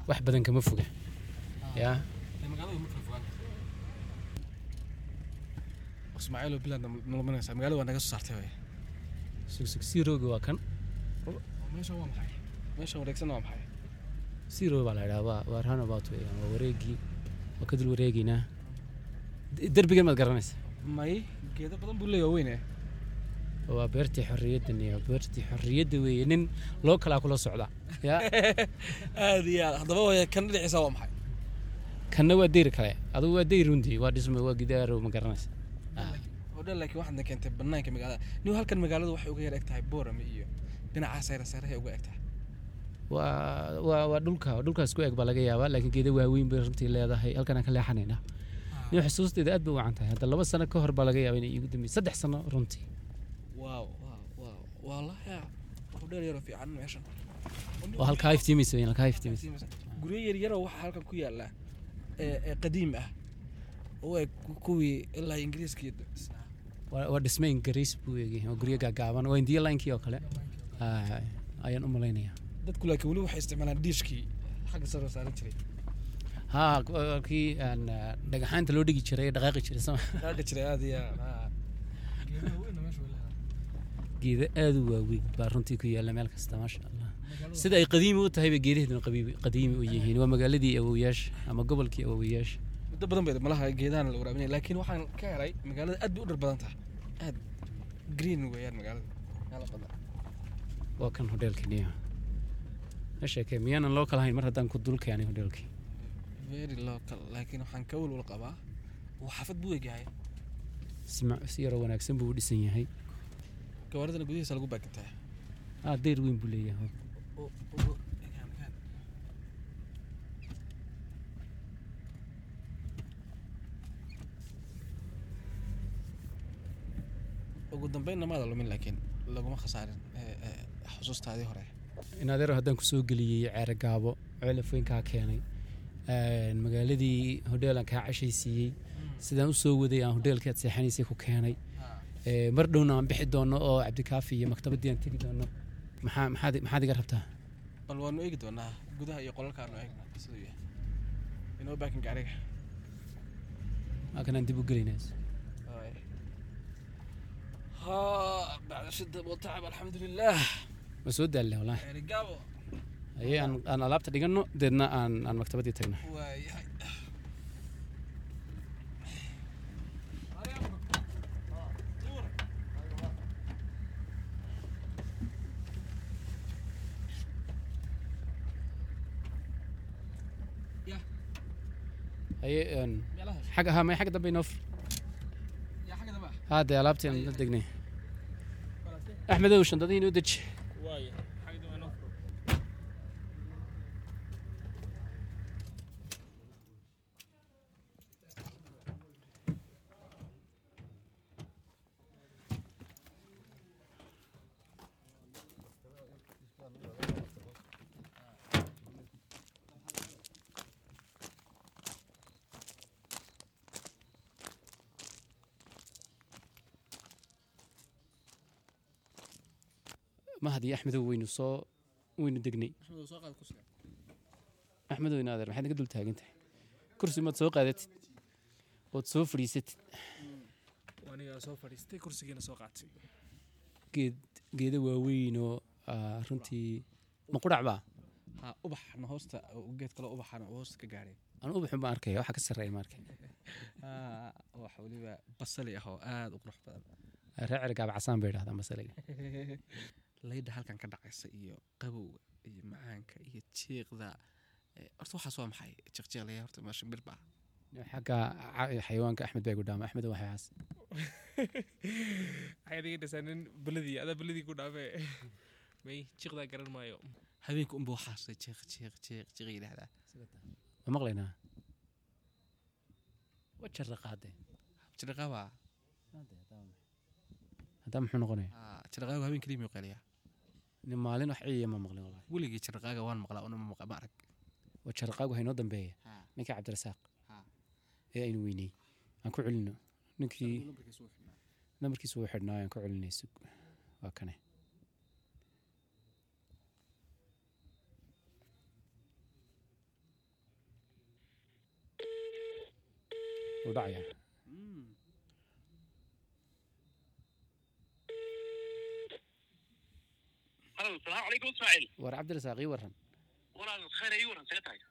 wax badan kama foga. Yaa? Ismaaciilo bilaad nalamanaysaa magaalada waa naga soo saartay way sugsug siirooga waa kan meesha waa maxay meesha wareegsan waa maxay siiroo baa la idhaha waa waa runabout weeyaan waa wareegii waa ka dul wareegaynaa derbigan maad garanaysa may geedo badan buu leeyahay weyne. Waa beertii xorriyaddan iyo beertii xorriyadda weeye. Nin loo kalaa kula socda. Yaa *laughs* aad iyo aad. Haddaba way kan dhinaciisa waa maxay kanna waa deyr kale. Adugu waa deyr rundi. Waa dhismo waa gidaaro ma garanaysa oo dhan laakiin waxaadna keentay banaanka magaalada nin halkan magaaladu waxay uga yar eg tahay boorame iyo dhinaca sayra sayrahay uga eg tahay waa dhulka dhulkaas ku eg baa laga yaabaa laakiin geeda waaweyn bay runtii leedahay halkan aan ka leexanaynaa nin xusuusteeda aad bay u wacan tahay. Hadda laba sano ka hor baa laga yaabaa inay iigu dambeysay saddex sano runtii. Waaw waaw waaw. Wallahi wax dheer yaroo fiican meeshan. Waa halkaa iftiimaysa weyn halkaa iftiimaysa guryo yar yaroo waxaa halkan ku yaalla ee qadiim ah. Oo eg kuwii ilaa ingiriiska iyo waa dhisme ingiriis buu eegyahay waa guryo gaagaaban waa indiya laynkii oo kale. Ah, ayaan u malaynayaa. Dadku laakiin weli waxay isticmaalaan diishkii xagga sare saaran jiray. Haa waa kii ah, dhagaxaanta loo dhigi jiray dhaqaaqi jiray sama xagga jiray aad iyo *laughs* geeda aad u waaweyn baa runtii ku yaalla meel kasta maasha allah. Sida ay qadiimi u tahay bay geedaheeduna qadiimi u yihiin. Waa magaaladii awowyaasha ama gobolkii awowyaasha muddo badan bay malaha geedahan la waraabinaya laakiin waxaan ka helay magaalada aad bay u dhir badan tahay. Aad green weeyaan magaalada waa kan hodheelkaniya meesheeke miyaanan loo kala hayn mar haddaan ku dul keenay hodheelkii very local laakiin waxaan ka walwal qabaa. Uu xaafad buu egyahay si yaroo wanaagsan buu u dhisan yahay. Gawaaridana gudihiisa lagu baakintaa ah deyr weyn buu leeyahay. Ugu dambeynna maada lumin laakiin laguma khasaarin. Ee, ee, xusuustaadii hore. Inadeer haddaan ku soo geliyey ceeragaabo ceelafoynkaa keenay. Magaaladii hodheelan kaa cashaysiiyey sidaan u soo waday aan hodheelkii seexanaysay ku keenay. Mar dhowna aan bixi doono oo cabdikaafi iyo maktabadii aan tegi doono. Maxaad iga rabtaa? Bal waanu eegi doonaa gudaha iyo qolalka eegna siduu yahay inoo baakinka ariga. Halkanaan dib u gelaynaas bacdashada watacab alxamdu lilaah waan soo daalna walahi ayay aan alaabta dhiganno deedna aan aan maktabadii tagno. Ag ahaa may xagga dambe inoofur haa dee alaabtii aan la degnay axmedow shandadihii mahad iyo axmedow waynu soo waynu degnay. Axmedow in adeer maxaad naga dul taagan tahay kursi maad soo qaadatid ood soo fadhiisatid. Geed geeda waaweyn oo ah, runtii ma qudhac baa? Ha ubaxna hoosta oo geed kale ubaxana oo hoosta ka gaadhay anu ubaxun baan arkaya waxa ka sarreeya ma arkay. *laughs* Wax weliba basali ah oo aad u qurux badan. Gaaba casaan bay idhahdaa masaliga *laughs* laydha halkan ka dhacaysa iyo qabowga iyo macaanka iyo jiiqda Eh, horta waxaas waa maxay? Jiqjiiqlaya horta ma shimbir baa. Xagga xayawaanka axmed baa gudhaama axmed waxaas waxaad *laughs* iga dhisaa nin beladii adaa beladii ku dhaafee *laughs* may jiqdaa garan maayo. Habeenka unba waxaas jiiq jiiq jiiq jiiq yidhahdaa ma maqlaynaa? Wa jarra qaade jiraqaba haddaa muxuu noqonaya? Jiraqaaga habeen keliya miyuu qaliyaa nin maalin wax ciiya ma maqlin wallahi weligii jiraqaaga waan maqlaa una ma ma arag waa jarraqaagu haynoo dambeeya ninkii cabdirasaaq. Ee aynu weyney. Aan ku celino. Ninkii nambarkiisu wuu xidhnaa aan ku celinay waa kane wuu dhacaya halo salaamu calaykum ismaaciil war cabdirasaaq ii waran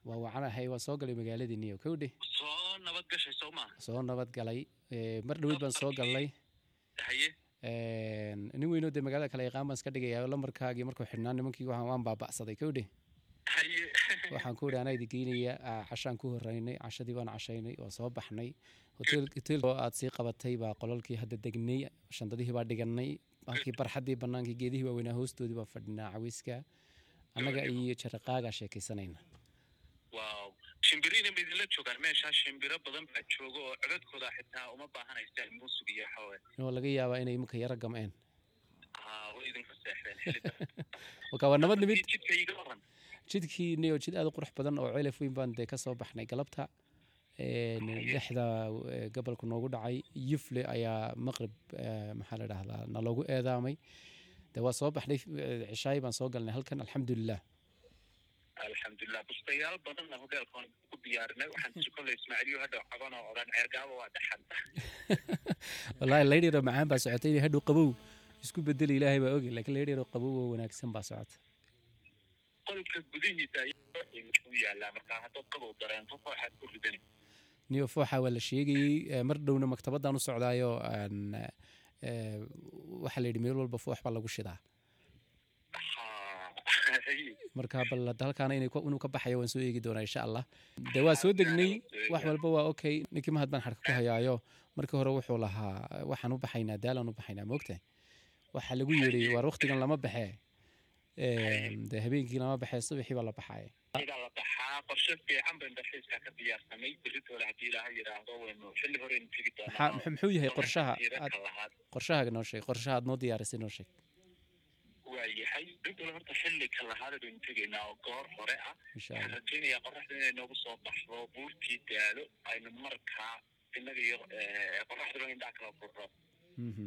waa wacanahay waa soo galay magaaladii niyo kowdhe soo nabad gashay soo maaha soo nabad galay ee, mar dhaweyd baan soo galnay nin weynoo dee magaalada kale yaqaan baan iska dhigaya lambarkaagii markuu xidhnaa nimankii waxaan waan baaba'saday kowdhe *laughs* waxaan ku idhi anaa idi geynaya cashaan ku horeynay cashadii baan cashaynay waa soo baxnay. Hotel aad sii qabatay baa qolalkii hadda degnay shandadihii baa dhiganay halkii barxaddii bannaankii geedihii waaweynaa hoostoodii baa fadhinaa caweyska annaga iyo jaraqaagaa sheekaysanayna waaw. Shimbiriina ma idinla joogaan meeshaa shimbiro badan baa jooga oo codadkooda xitaa uma baahanaysaan muusig iyo xawe oo laga yaabaa inay iminka yara gam'een way idinka seexdeen *laughs* waa nabad nimid jidkii jid aad u qurux badan oo celaf weyn baan dee ka soo baxnay galabta lixda gobolku noogu dhacay yufle ayaa maqrib maxaa la dhahdaa naloogu eedaamay. Dee waa soo baxnay cishaayi baan soo galnay halkan alxamdulilah alxamdulilah bustayaal badanna hoteelkan ku diyaarinay waxaan sukollay ismaaciiliyo hadha caban oo odhan ceergaaba waa dhaxan. *laughs* Wallaahi laydhiro macaan baa socotay inay hadhow qabow isku bedeli ilaahay baa ogi laakiin laydhiro qabow oo wanaagsan baa socota qolka gudihiisa ayaa u yaalaa markaa haddaad qabow dareento waxaad ku ridan niyo fooxa waa la sheegayey eh, mar dhowna maktabadaan u socdaayo eh, waxaa la yidhi meel walba foox baa lagu shidaa. *laughs* Marka bal ku- inuu ka baxayo waan soo eegi doonaa insha allah. De waa soo degnay wax walba waa okay. Ninkii mahad baan xarka ku hayaayo. Markii hore wuxuu lahaa waxaan u baxaynaa daalaan u baxaynaa moogtahay? Waxaa lagu yidhi waar waqtigan lama baxee. De habeenkii lama baxee subaxii baa la baxaaya baxaa qorshe fiican bayn dalxiiska ka diyaarsanay beritoole haddii ilaaha yidhaahdo waynu xilli horeynu tegi doonaa muxuu- yahay qorshaha qorshahaaga noo sheeg qorshaha aad noo diyaarisay noo sheeg waa yahay beritoole horta xilli ka baynu tegaynaa oo goor hore ah waxaan rajaynayaa qoraxda inay noogu soo baxdo buurtii daalo aynu markaa innaga iyo qoraxduna indhaa kala furro Mhm.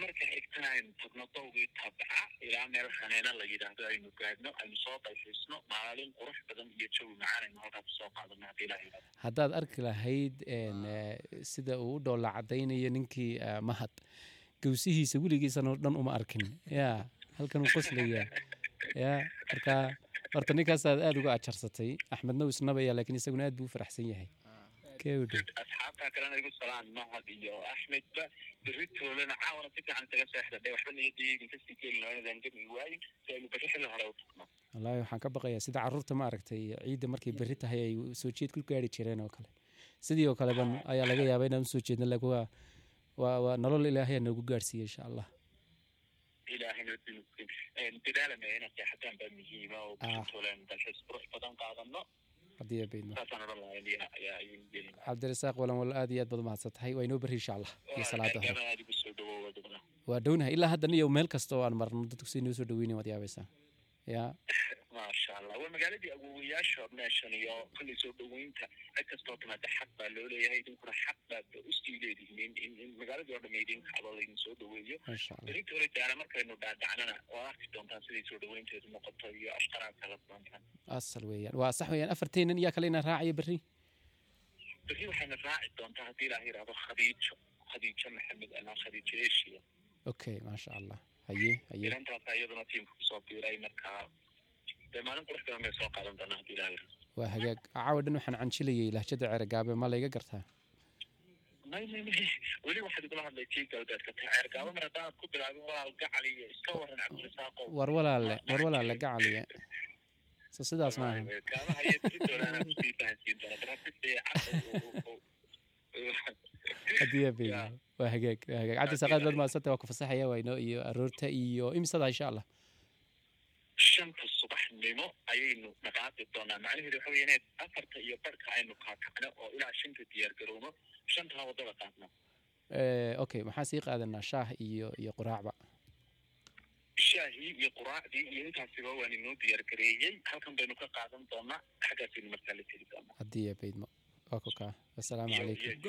Marka xigtana aynu tagno dowgii tabca ilaa meel haneena la yidhaahdo aynu gaadhno aynu soo dalxiisno maalin qurux badan iyo jawi macaan aynu halkaa ku soo qaadano haddii ilaah haddaad arki lahayd eh, sida uu u dhoolla cadaynayo ninkii eh, mahad. Gawsihiisa weligiisanoo dhan uma arkin. Ya halkan uu qoslaya ya marka horta ninkaasaad aada uga ajarsatay. Axmedna uu isnabaya laakiin isaguna aad buu u faraxsan yahay. Kewdhe asxaabtaa kalena igu salaan mahad iyo axmedba berri toolana caawana si fiican isaga seexda dee waxba niyadda idinka sii keeni gami waayin si aynu berri xilli hore u tagno. Wallaahi waxaan ka baqayaa sida carruurta ma aragtay ciidda markay berri tahay ay soo jeed ku gaari jireen oo kale. Sidii oo kale ban ayaa laga yaabaa inaan u soo jeedno laakiin waa waa waa nolol ilaahay aa noogu gaarsiiyey insha allah. Ilaahayna dadaalana inaad seexataan baa muhiima oo berri toolan dalxiis qurux badan qaadano haddii gelin. Cabdirasaaq walan wal aad iyo aad baad umahadsan tahay waa inoo berri insha allah iyo salaada hore. waa dhownahay ilaa hadda niyo meel kasta oo aan marno dadku si noo soo dhaweynayn waad yaabaysaa yaa *laughs* allah waa magaaladii awowayaasha meeshan iyo kolley soo dhaweynta cid kastoo timaada xaq baa loo leeyahay idinkuna xaq baad u sii leedihiin in magaaladii oo dhamma idin kacdo laydin soo dhaweeyo berrinta hore daana markaynu dhaadhacnana waa arki doontaan siday soo dhaweynteedu noqoto iyo ashqaraadka la doontaan asal weeyaan waa sax weeyaan afarteenan yaa kale inaan raacayo berri berri waxayna raaci doontaa haddii ilaah yidhaahdo khadiijo khadiijo maxamed ama khadiijo eshiya okay maasha allah haye haye inantaasa iyaduna tiimka ku soo biiray markaa dee maalin qurux badan bay soo qaadan doonaa haddii ilaah yidhaahdo waa hagaag. Caawa dhan waxaan canjilayay lahjada ceergaabe ma layga gartaa? May may may. Weli waxaad igula hadlay taa ceergaabo mar haddaanad ku bilaabin walaal gacal iyo iska waran cabdirasaaqow war walaalle war walaalle gacaliya so sidaas maaha kaamaha iyo tii doolaana ku sii fahansiin doona. Abayno *laughs* waa hagaag waa hagaag. Cabdirasaaqaad baad waa ku fasaxaya wayno iyo aroorta iyo imisada insha allah shanta subaxnimo ayaynu dhaqaaqi doonaa. Macnaheedu waxa inaad afarta iyo barhka aynu kaakacno oo ilaa shanta diyaar garowno shantana waddada qaadno. Eh, okay maxaa sii qaadanaa shaah iyo iyo quraacba? Shaahii iyo quraacdii iyo intaasiba waan inoo diyaar gareeyey. Halkan baynu ka qaadan doonaa xaggaasaynu markaa la tegi doonaa. Haddii abaydmo waa ku kaa. Assalaamu iyo calaykum.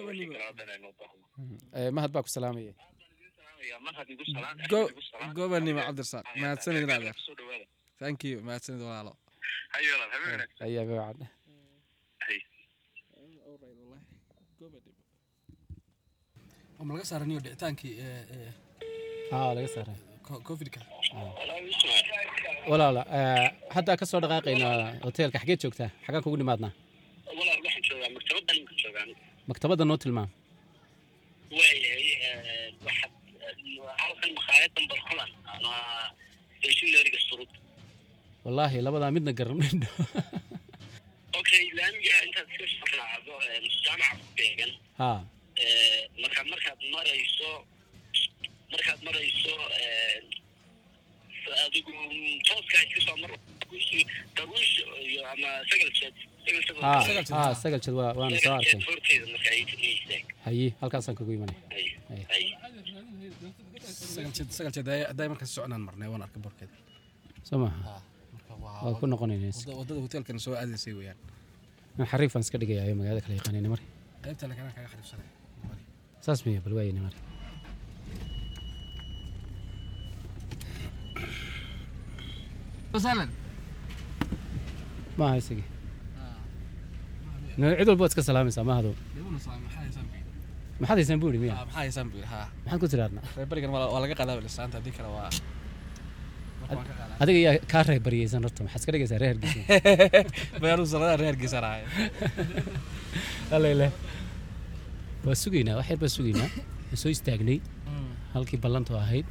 Mhm. Eh, mahad baa ku salaamaya. Salaamaya mahad igu salaan Go- igu salaan gobanimo cabdirasaaq mahadsanid Thank you mahadsanid walaalo ma laga saaraniyo dhicitaankii laga saaray covidka walaala eh, hadda ka soo dhaqaaqaynaa hoteelka xageed joogtaa? Xagaan kugu nimaadnaa maktabadda noo tilmaam wallaahi labadaa midna garanayno *laughs* okay laamiga intaad iska sharaacdo jaamaca ku beegan. Haa markaad markaad marayso markaad marayso adigu tooska iska soo mar daguush iyo ama sagal jeed sagal waa waana soo arkay marka haye halkaasaan kugu imanay ay sagal jeed sagal jeed hadday markaas soconaan marnay waan arkay borkeeda soo maaha waa ku noqonaynaa Wadda- waddada hoteelkan soo aadaysay weeyaan. Xariifaan iska dhigayayo magaalada kale yaqaanayna mari qaybta le kanaan kaga xariifsanay saas miya bal waayina mari maaha isagii. Cid walba waad iska salaamaysaa maahado maxaad haysaan buuri miya maxaa haysaan buu yidhi haa maxaad ku tiraadna reer berigan waa laga qaadaa lisaanta haddii kale waa ka adiga yaa kaa reer baryaysan horta maxaad iska dhigaysaa reer hargeysa *laughs* reer geesaan *laughs* ahay alele waa sugaynaa wax yar baa sugaynaa. Waan soo istaagnay. Halkii ballantu ahayd.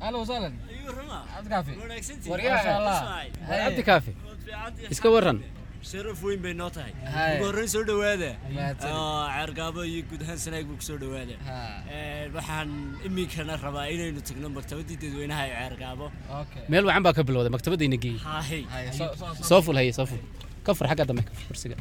Ahlan wasaalan cabdi kaafi? Wanaagsantii War yaa- Masha Allah. war cabdi kaafi? Iska waran sharaf weyn bay noo tahay. Hay. ugu horreyn soo Mahadsanid. Oo, ceergaabo iyo guud ahaan sanaag buu ku soo dhowaada Ee, waxaan iminkana rabaa inaynu tagno maktabadii dadweynaha ee ceergaabo meel wacan baa ka bilowday maktabadayna geey hay hay soo ful haye soo ful ka fur xagga dambe kursiga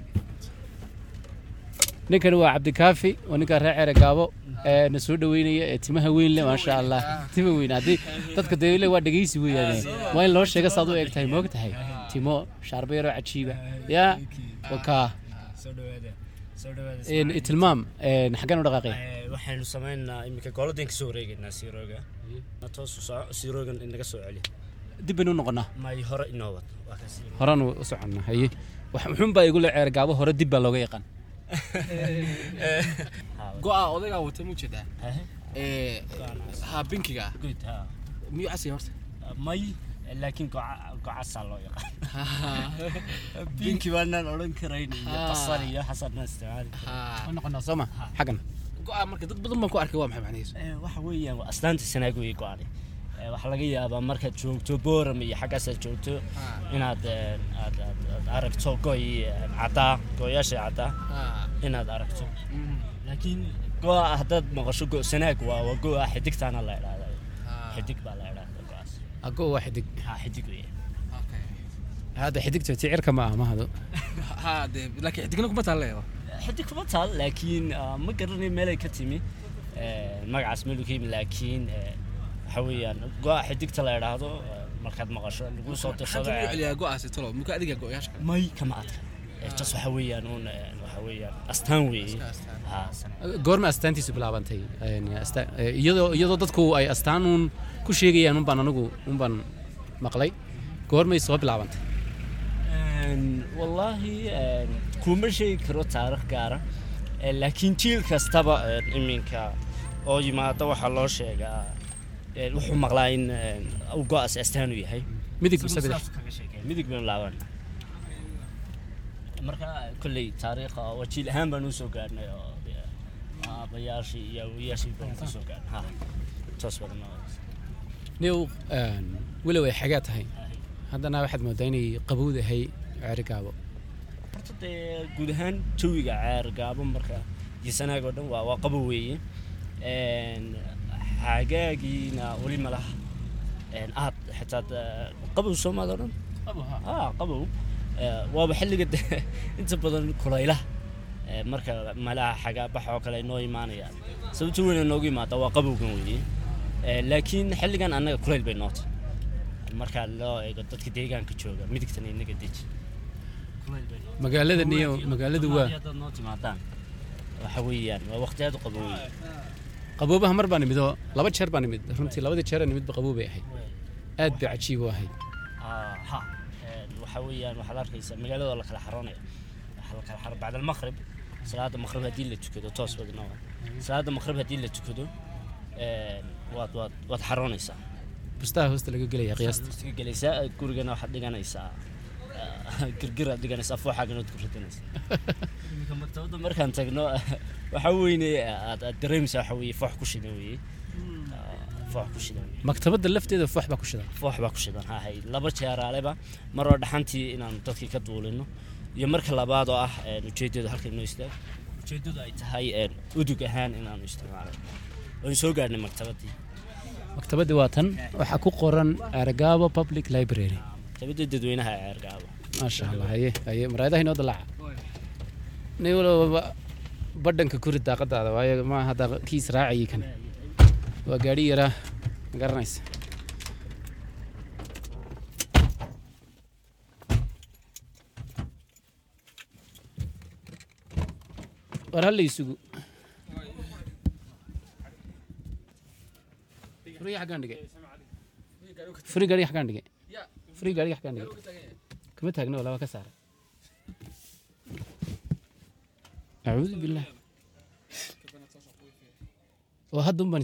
ninkani waa cabdikaafi oo ninkaa reer ceere gaabo ee na soo dhaweynaya ee timaha weyn le maasha allah tima weyn haddii dadka deele waa dhegeysi weeyaan waa in loo sheega saad u eg tahay moog tahay timo shaarbo yaroo cajiiba yaa wakaa tilmaam een, xaggeen u dhaqaaqaya Ee, waxaynu sameynaynaa iminka gooladan ka soo wareegaynaa siirooga toos siiroogan inaga soo celi dib baynu u noqonaa may hore inoo wad horaan u soconnaa haye wax muxuun baa igu le ceere gaabo hore dib baa looga yaqaan go-a odaygaa watay mu jeedaa haa binkiga ha miyuu casaya horta may laakiin goca- gocasaa loo yaqaan. *laughs* Binki baanaan odhan karayn iyo basal iyo xasanna isticmaali noqonaa soo ma? Xaggan go'aan marka dad badan baan ku arkay waa maxay macnihiisu? Eh, waxa weeyaan waa astaanta sanaag wey go-ani Eh, waxaa laga yaabaa markaad joogto booram iyo xaggaasaad joogto inaad eh, aad aad- aragto goy caddaa gooyaasha caddaa inaad aragto. Laakiin go-a haddaad maqasho go sanaag waa waa go-a xidigtaana la idhaahda xidig baa la idhaahda go'aas ago waa xidig. Ha xidig wey hadda xidigta ticirka ma aha mahado ha *laughs* dee laakiin xidigna kuma taalleeyo xidig kuma taal laakiin ah, ma garanayo meelay ka timi. Eh, magacaas meelu ka yimi laakiin eh, waxa weeyaan go-a xidigta la idhaahdo eh, markaad maqasho lagu soo dirsado xagga u celiyaa go'aasi talo muka adiga go-yaasha kale may kama adka Eh, jas waxa weeyaan uun eh, waxa weeyaan astaan weeye goorma astaantiisu bilaabantay eh, iyadoo iyadoo dadku ay astaan uun ku sheegayaan unbaan anigu unbaan maqlay goormay soo bilaabantay wallaahi kuma sheegi karo taarikh gaara Eh, laakiin jiil kastaba iminka oo yimaada waxaa loo sheegaa wuxuu maqlaa in go'aas astaan u yahay Midig midig baynu laaban marka kolley taariikha waa jiil ahaan baan u soo gaadhnay oo dee, aabayaashii iyo awoyaashii baan ku soo gaadhnay toos badan niw walow ay xagaa tahay. Haddana waxaad moodaa inay qabowdahay ceerigaabo horta dee guud ahaan jawiga ceer gaabo marka iyo sanaag oo dhan waa waa qabow weeye. Xagaagiina weli ma laha. Aad xitaa qabow soomaad oo dhan? Qabow waaba xilliga *laughs* inta badan kulaylaha marka malaha xagaa bax oo kale ay noo imaanayaan sababta weyn noogu imaada waa qabowgan weeye laakiin xilligan annaga kulayl bay noota marka loo eego dadka deegaanka jooga midigtana inaga deji magaalada niyo magaaladu waa noo timaadaan waxa weeyaan waa waqti aad u qabow qaboobaha mar baan nimid oo laba jeer baan nimid. Runtii labadii jeer nimidba qabow bay ahayd. Aad bay cajiib u ahayd. Ah, waxa weeyaan waxaad arkaysaa magaalada oo la kala xaroonaya la kala xaro almaqrib salaada maqrib haddii la tukado toos badna waa salaada maqrib haddii la tukado een, waad waad waad xaroonaysaa. Bustaha hoosta laga gelaya qiyaasta. gelaysaa gurigana waxaad dhiganaysaa. *laughs* Ah, girgiraad dhiganaysaa fooxaagana waad ku ridanaysaa iminka *laughs* maktabadda markaan tagno *laughs* waxa weyne aad aad dareemaysaa waxa weeye foox ku shidan weeye Maktabadda lafteeda foox baa ku shidan. Foox baa ku shidan hahay laba jeeraaleba mar oo dhaxantii inaanu dadkii ka duulino. Iyo marka labaad oo ah ujeedadu halka inoo istaag. Ujeedadu ay tahay udug ahaan inaanu isticmaalay. Waan soo gaadhnay maktabaddii maktabaddii waa tan. Waxaa ku qoran argaabo public library. Maktabadda dadweynaha ee ceergaabo maasha allah haye haye. Maraayadaha inoo dalaca. Nin walba badhanka kuri daaqadaada waayo ma hadda kii israacayay kan waa gaadhi yaraa ma garanaysa war halla isugu. Furi gaadhiga xaggaan dhigay furi gaadhiga kama taagna waa ka saara acuudu billaah oo hadda un baan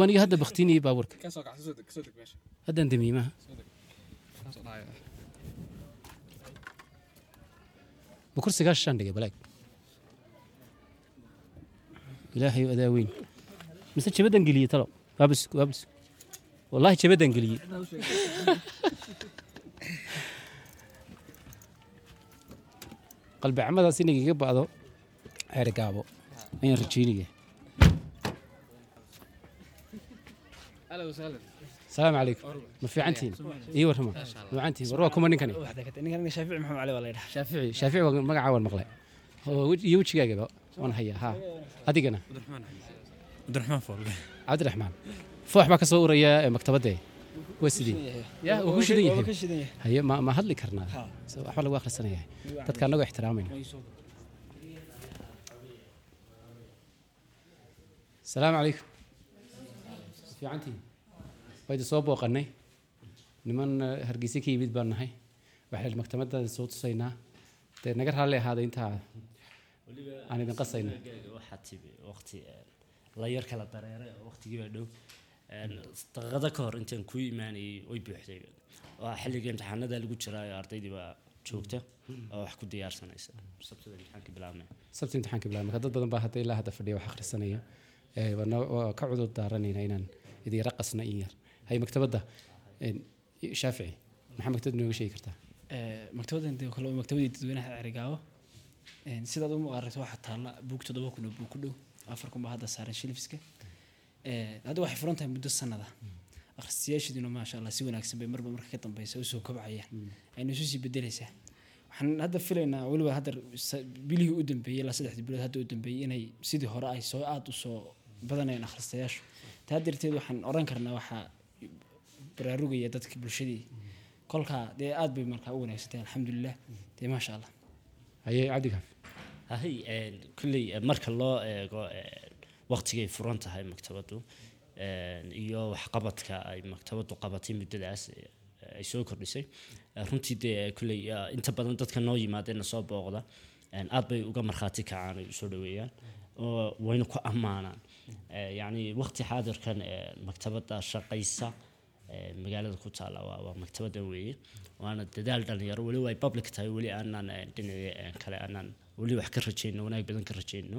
wanigi hadda baktiniyey baabuurka. Haddaan damiimaha kursigaa shan dhigay balaag. Ilaahay adaa weyn. Mise jabadan geliyey talo. Waabis waabis wallaahi jabadan geliyey *laughs* qalbi camadaas inay iga ba'do ceeri gaabo. Ayaan rajaynaya Ahlan wa sahlan. salaamu calaykum. Ma fiicantihiin? Ii warrama fiicantihiin? War waa kuma ninkani? Ninkan shaafici maxamed cali waa la yidhaha shaafici shaafici waa magacaa waan maqlay. Iyo wejigaagaba waan hayaa ha adigana. Cabdiraxmaan foox baa ka soo uraya ee ma hadli karnaa? Waxba lagu akhrisanaya. Dadka annagoo ixtiraamayna salaamu calaykum fiicantiin waa idin soo booqannay. Niman eh, hargeysa ka yimid baan nahay. Waxaan maktabadda soo tusaynaa. Dee naga raalli ahaaday intaa aan idin qasayna yar daqiiqado ka hor intaan ku imaanayay way buuxday. Waa xilliga imtixaanada lagu jiraa oo ardaydii baa joogta oo wax ku diyaarsanaysa sabtida imtixaanka bilaabmaya sabti imtixaanka bilaabmay. Dad badan baa hadda ilaa hadda fadhiya wax akhrisanaya waa ka cudur daaranayna inaan idin qasna in yar. Hay maktabadda shaafici maxaa maktabadda nooga sheegi kartaa? Dee kale maktabadii dadweynaha Cerigaawo Een, sidaad u aragto waxaa taalla buug toddoba kun oo buug ku dhow afar kun baa hadda saaran shilfiska hadda waxay furan tahay muddo sanada akhristayaashiiduna maasha allah si wanaagsan bay marba marka ka dambeysa u soo kobcayaan. Ayna isu sii bedeleysaa waxaan hadda filaynaa weliba hadda bilihii u dambeeyey ilaa saddexdii bilood hadda u dambeeyey inay sidii hore ay soo aada u soo badanayaan akhristayaashu. Taa darteed waxaan oran karnaa waxaa baraarugaya dadka bulshadii. Kolkaa dee aad bay markaa u wanaagsantahay alxamdulilah dee maasha allah haye cabdikaaf hahay een, kolley eh, marka loo eego waqtigay furan tahay maktabaddu een, iyo waxqabadka ay maktabaddu qabatay muddadaas ay soo kordhisay. Runtii dee kolley eh, inta badan dadka noo yimaadeenna soo booqda aad bay uga markhaati kacaan ay u soo dhaweeyaan oo wayna ku ammaanaan. Yacni waqti xaadirkan maktabadda shaqaysa magaalada ku taalla waa maktabadda weeye waana dadaal dhalinyaro weliba ay public tahay weli aanan dhinaca eh, kale aanan weli wax ka rajayno wanaag badan ka rajayno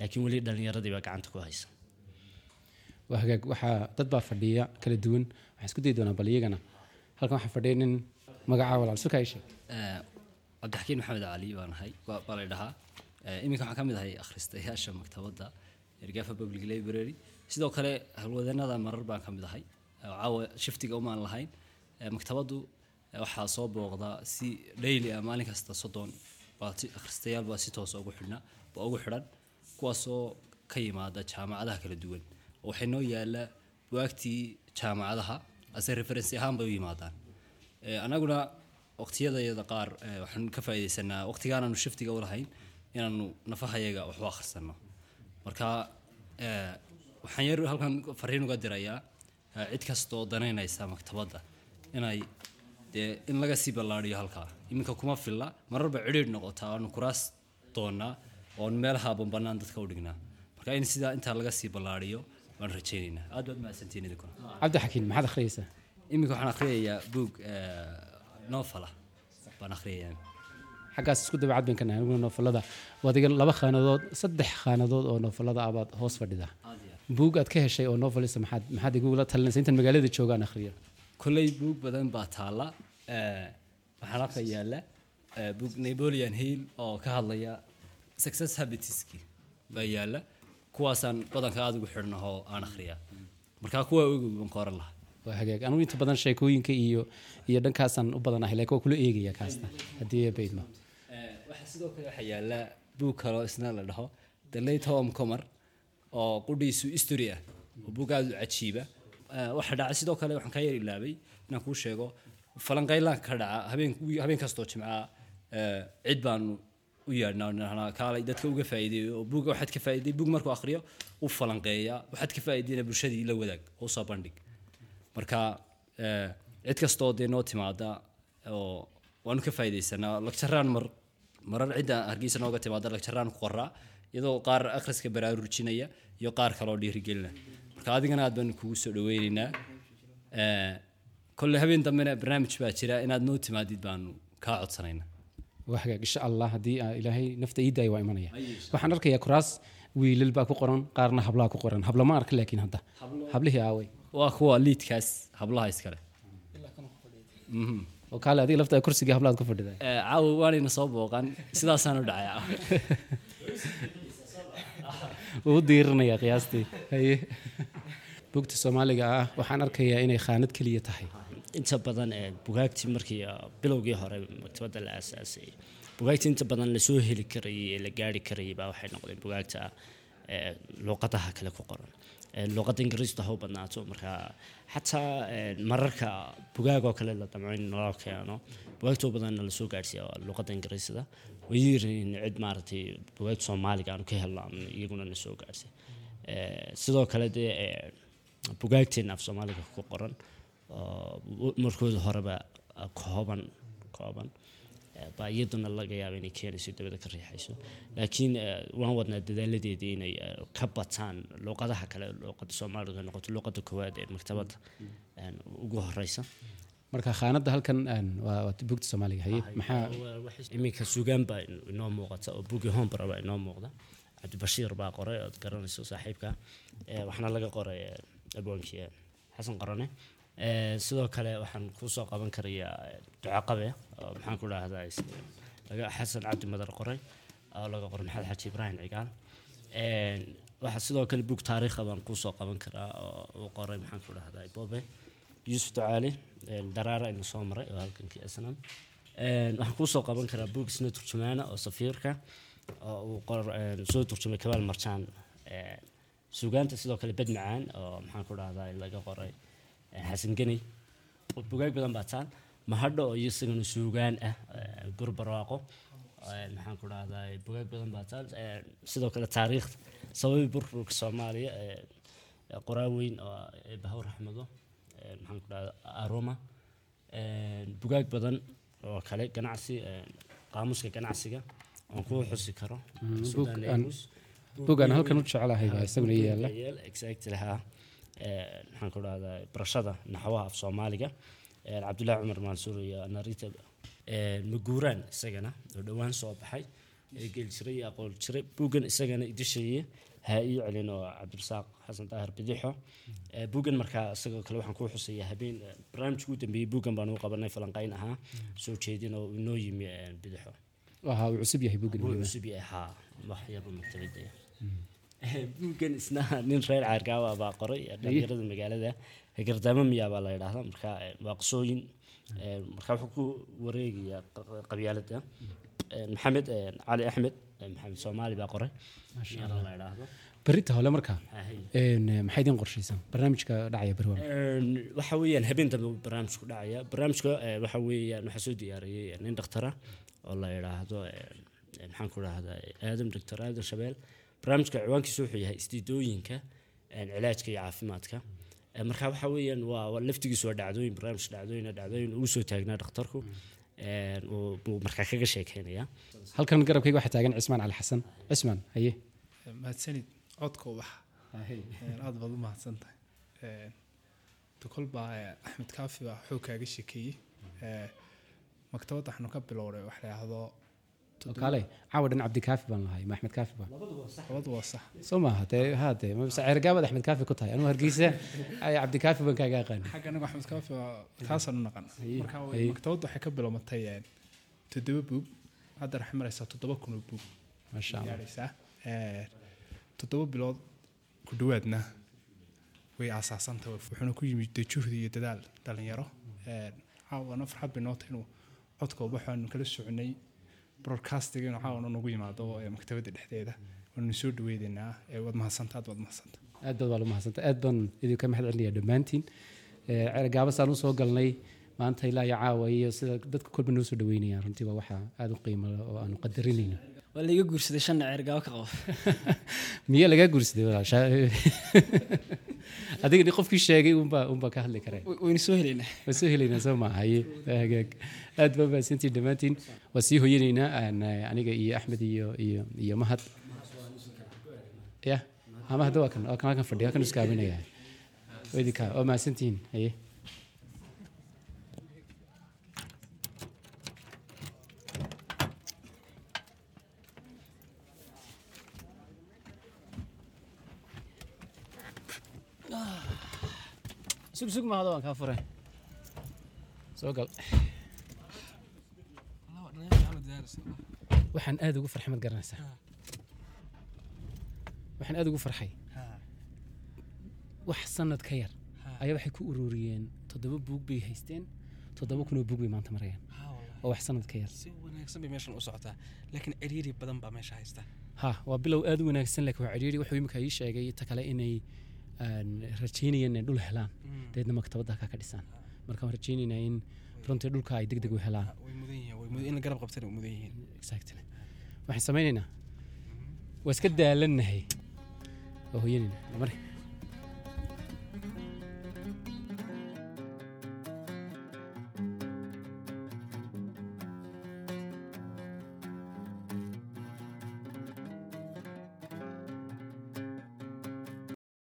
laakiin weli dhalinyaradii baa gacanta ku haysa. Hagaag waxaa dad baa fadhiya kala duwan. Waxaan isku dayi doonaa bal iyagana. Halkan waxaa fadhiya nin magacaa walaal. Suka ay sheeg. Cabdixakiin maxamed cali baan ahay. Baa dhahaa iminka waxaan ka mid ahay akhristayaasha maktabadda ergafa public library. Sidoo kale halwadanada marar baan ka mid ahay. Caawa shiftiga umaan lahayn. Maktabaddu waxaa soo booqda si daily ah maalin kasta soddon. Baa akhristayaal baa si toos ugu xidhna ugu xidhan kuwaasoo ka yimaada jaamacadaha kala duwan. Waxay noo yaalla buwaagtii jaamacadaha ase referensi ahaan bay u yimaadaan. Anaguna waqtiyadayada qaar waxaan ka faa'iidaysanaa waqtigaanaanu shiftiga u inaanu nafahayaga wax u akhrisanno. Marka waxaan yar halkan fariin uga dirayaa cid kastoo danaynaysa maktabadda inay dee in laga sii ballaadhiyo halkaa. Iminka kuma filla mararba cidhiidh noqotaa aanu kuraas doonnaa oon meelaha banbanaan dadka u dhignaa. Marka in sidaa intaa laga sii ballaadhiyo waan rajaynaynaa. Aad baad mahadsantihiin idinkuna cabdixakiin maxaad akhriyeysaa iminka waxaan akhriyayaa buug novela baan akhriyayaa. Xaggaas isku dabacad baan ka nahay aniguna noofalada. Waa adiga laba khaanadood saddex khaanadood oo noofalada abaad hoos fadhida buug aad ka heshay oo novelisa maxaad maxaad igula talinaysa intaan magaalada joogaan akhriyo. Kolley buug badan baa taalla Eh, waxaan halka yaalla eh, buug napoleon hill oo ka hadlaya success habitski baa yaalla. Kuwaasaan badanka aada ugu xidhnahoo aan akhriyaa. Markaa kuwa ogow baan ka oran lahaa. Waa hagaag. Anugu inta badan sheekooyinka iyo iyo dhankaasaan u badanahay laakiin waa kula eegaya kaasna haddii ay baydmo Eh, waxaa sidoo kale waxaa yaalla buug kaloo isna la dhaho. The late home comer oo qudhiisu history ah. Oo buug aada u cajiiba. Waxaa dhacay sidoo kale waxaan kaa yar ilaabay inaan kuu sheego. Falanqaylaan ka dhaca habeen habeen kastoo jimcaa cid baanu u yeedhnaa oo nidhahnaa kaalay dadka uga faa'iideeyo oo buug waxaad ka faa'iiday buug markuu akhriyo u falanqeeya waxaad ka faa'iideyna bulshadii la wadaag oo soo bandhig. Marka eh, cid kastoo dee noo timaada oo waanu ka faa'iidaysanaa lagjaraan mar marar cidda hargeysa nooga timaada lagjaraan ku qoraa iyadoo qaar akhriska baraarujinaya iyo qaar kaloo dhiirigelina. Marka adigana aad baanu kugu soo dhaweynaynaa Eh, kolle habeen dambena barnaamij baa jira inaad noo timaadid baanu kaa codsanaynaa waa hagaag insha allah haddii aa ilaahay nafta ii daaya waa imanaya. Waxaan arkayaa kuraas wiilal baa ku qoran qaarna hablaha ku qoran. Habla ma arka laakiin hadda. Hablihii aaway. Waa kuwa liidkaas hablaha iskale Mhm. oo kaale adiga laftaa kursigii hablaad ku fadhida Eh, caawa waanayna soo booqan. Sidaasaan u dhacay *laughs* wuu diirinayaa qiyaastii. Haye. Buugta soomaaliga ah waxaan arkayaa inay khaanad keliya tahay inta badan ee bugaagtii markii ah, bilowgii hore maktabadda la aasaasay bugaagtii inta badan la soo heli karayay ee la gaari karayay waxay noqdeen bugaagta ee luqadaha kale ku qoran. Ee, luqadda ingiriistu ha u badnaato marka xataa mararka bugaag oo kale la damco in loo keeno bugaagta u badanna la soo gaarsiiya waa luqadda ingiriisda way yihiin cid maaragtay bugaagta soomaaliga aanu ka helno iyaguna na soo sidoo kale dee ee, bugaagteena af soomaaliga ku qoran markooda horeba kooban kooban. Eh, baa iyaduna laga yaaba inay keenayso dabada ka riixayso. Laakiin eh, waan wadnaa dadaaladeedii inay eh, ka bataan luqadaha kale luqada soomaaliga noqoto luqada koowaad ee maktabadda een, ugu horeysa marka khaanadda halkan waa buugta soomaaliga haye? Maxaa iminka sugaan baa in- inoo muuqata oo bugi hombara baa inoo muuqda. Cabdibashiir baa qoray ood garanayso saaxiibka waxaana laga qoray abwaankii xasan qorane sidoo kale waxaan ku soo qaban karayaa eh, duco qabe oo maxaan ku dhahdaa laga xasan cabdi madar qoray oo laga qoray maxamed xaji ibraahim cigaal Een, waxaa sidoo kale bug taariikha baan ku soo qaban karaa oo uu qoray maxaan ku dhahdaa bobe yuusuf ducaali daraara ina soo maray oo halkankii snam waxaan ku soo qaban karaa bug isna turjumaana oo safiirka oo uu soo turjumay kabaal marjaan. Sugaanta sidoo kale bed macaan oo maxaan ku dhahdaa laga qoray xasan bugaag badan baa taan. Mahadho oo isagana suugaan ah een, gur barwaaqo. Een, maxaan ku dhahdaa bugaag badan baa taan. Een, sidoo kale taariikhda sababi burburka soomaaliya een, qoraa weyn oo bahawr axmedo maxaan ku dhahdaa aroma. Bugaag badan oo kale ganacsi een, qaamuska ganacsiga oon kuu xusi karo. Mm, Sudan book aan- News. book aan halkan u jecelahay baa isaguna yaalla. yaal, exactly ha. Een, maxaan ku dhahdaa barashada naxwaha af soomaaliga. Cabdullaahi cumar mansuur iyo narita maguuraan isagana? Oo dhowaan soo baxay. Ee geli jiray iyo aqoon jiray. Buuggan isagana idishaye ha ii celin oo cabdirasaaq xasan daahir bidixo. Buuggan markaa isagoo kale waxaan kuu xusayaa habeen ee, barnaamijka ugu dambeeyey buuggan baan u qabanay falanqayn ahaa. Soo jeedin oo inoo yimi bidixo. Waxa uu cusub yahay buuggan cusub yahay haa. Wax yarba maktabada buuggan isna *laughs* nin reer caargaawa baa qoray dhalinyarada magaalada. Gardaamo miyaa baa la yidhaahdaa. Marka waa qisooyin marka wuxuu ku wareegayaa qa- qabyaalada maxamed cali axmed maxamed soomaali baa qoray. La yidhaahdo berita hole marka maxaa idin qorshaysan barnaamijka dhacaya beri waxa weeyaan habeen dambe barnaamijku dhacaya. Barnaamijka waxa weeyaan waxaa soo diyaariyey nin dhakhtara oo la yidhaahdo maxaan ku dhahdaa aadam doctor aadam shabeel barnaamijka ciwaankiisu wuxuu yahay isdiidooyinka cilaajka iyo caafimaadka. Marka waxa weeyaan waa laftigiisu waa dhacdooyin barnaamij dhacdooyin dhacdooyin uu soo taagnaa dhakhtarku buu markaa kaga sheekeynaya halkan garabkayga waxaa taagan cismaan cali xasan cismaan haye. Mahadsanid codka ubaxa. Aad baad u mahadsan tahay tukol baa axmed kaafi baa xoog kaaga sheekeeyey. Maktabadda waxaanu ka bilowday wax la yidhaahdo oo kale caawa dhan cabdikaafi baan lahay ma axmed kaafi baan. Labadu waa sax. Soo maaha dee haa dee ma bise ceergaabaad axmed kaafi ku tahay anuu hargeysa ay cabdikaafi baan kaaga aqaan xagga anagu axmed kaafi waa taasaan u naqan. Marka maktabaddu waxay ka bilowmatay toddoba buug. Hadda waxay maraysaa toddoba kun oo buug Allah. gaadhaysaa Eh, toddoba bilood ku dhowaadna way aasaasantah wuxuuna ku yimid dee juhdi iyo dadaal dhalinyaro Eh, caawana farxad bay noo tahay inuu codka ubax aanu kala soconay broadcastiga inuu caawana nagu yimaado ee maktabadda dhexdeeda. Waanu soo dhaweydeynaa waad mahadsanta aad waad mahadsanta aad baad waa la mahadsanta aad baan idinka mahad celinaya dhammaantiin. Ceergaaba saan u soo galnay maanta ilaa iyo caawa iyo sida dadka kolba noo soo dhaweynayaan runtii waa waxaa aad u qiimo leh oo aanu qadarinayno. Waa laiga guursaday shanna ceergaabo ka qabo *laughs* miyaa lagaa guursaday? Walaasha *laughs* adiga ni qofkii sheegay unbaa unbaa ka hadli kareen waynu soo helaynaa waa soo helaynaa soo maaha haye. Waa hagaag aad baa mahadsantiin dhammaantiin waa sii hoyanaynaa eh, aniga iyo axmed iyo iyo iyo mahad. Ya ha mahad waa kan waa kan halkan fadhiya halkan iskaabinaya waa mahadsantihiin haye sug sug mahado waan kaa furay. Soo gal. Waxaan aad ugu farxay mad garanaysaa. Waxaan aad ugu farxay. Wax sanad ka yar ayaa waxay ku ururiyeen toddoba buug bay haysteen toddoba kunoo buug bay maanta marayaan. Oo wax sanad ka yar. Si wanaagsan bay meeshan u socotaa laakiin ciriiri badan baa meesha haysta. Ha waa bilow aad u wanaagsan laakiin waa cidhiiri wuxuu imika ii sheegay ta kale inay aan rajaynayeen inay dhul helaan. Deedna maktabadda halkaa ka dhisaan marka waan rajaynaynaa in runtii dhulka ay deg deg u helaan. Exactly. Waxaan samaynaynaa. Waa iska daalannahay. Waa hoyanaynaa mari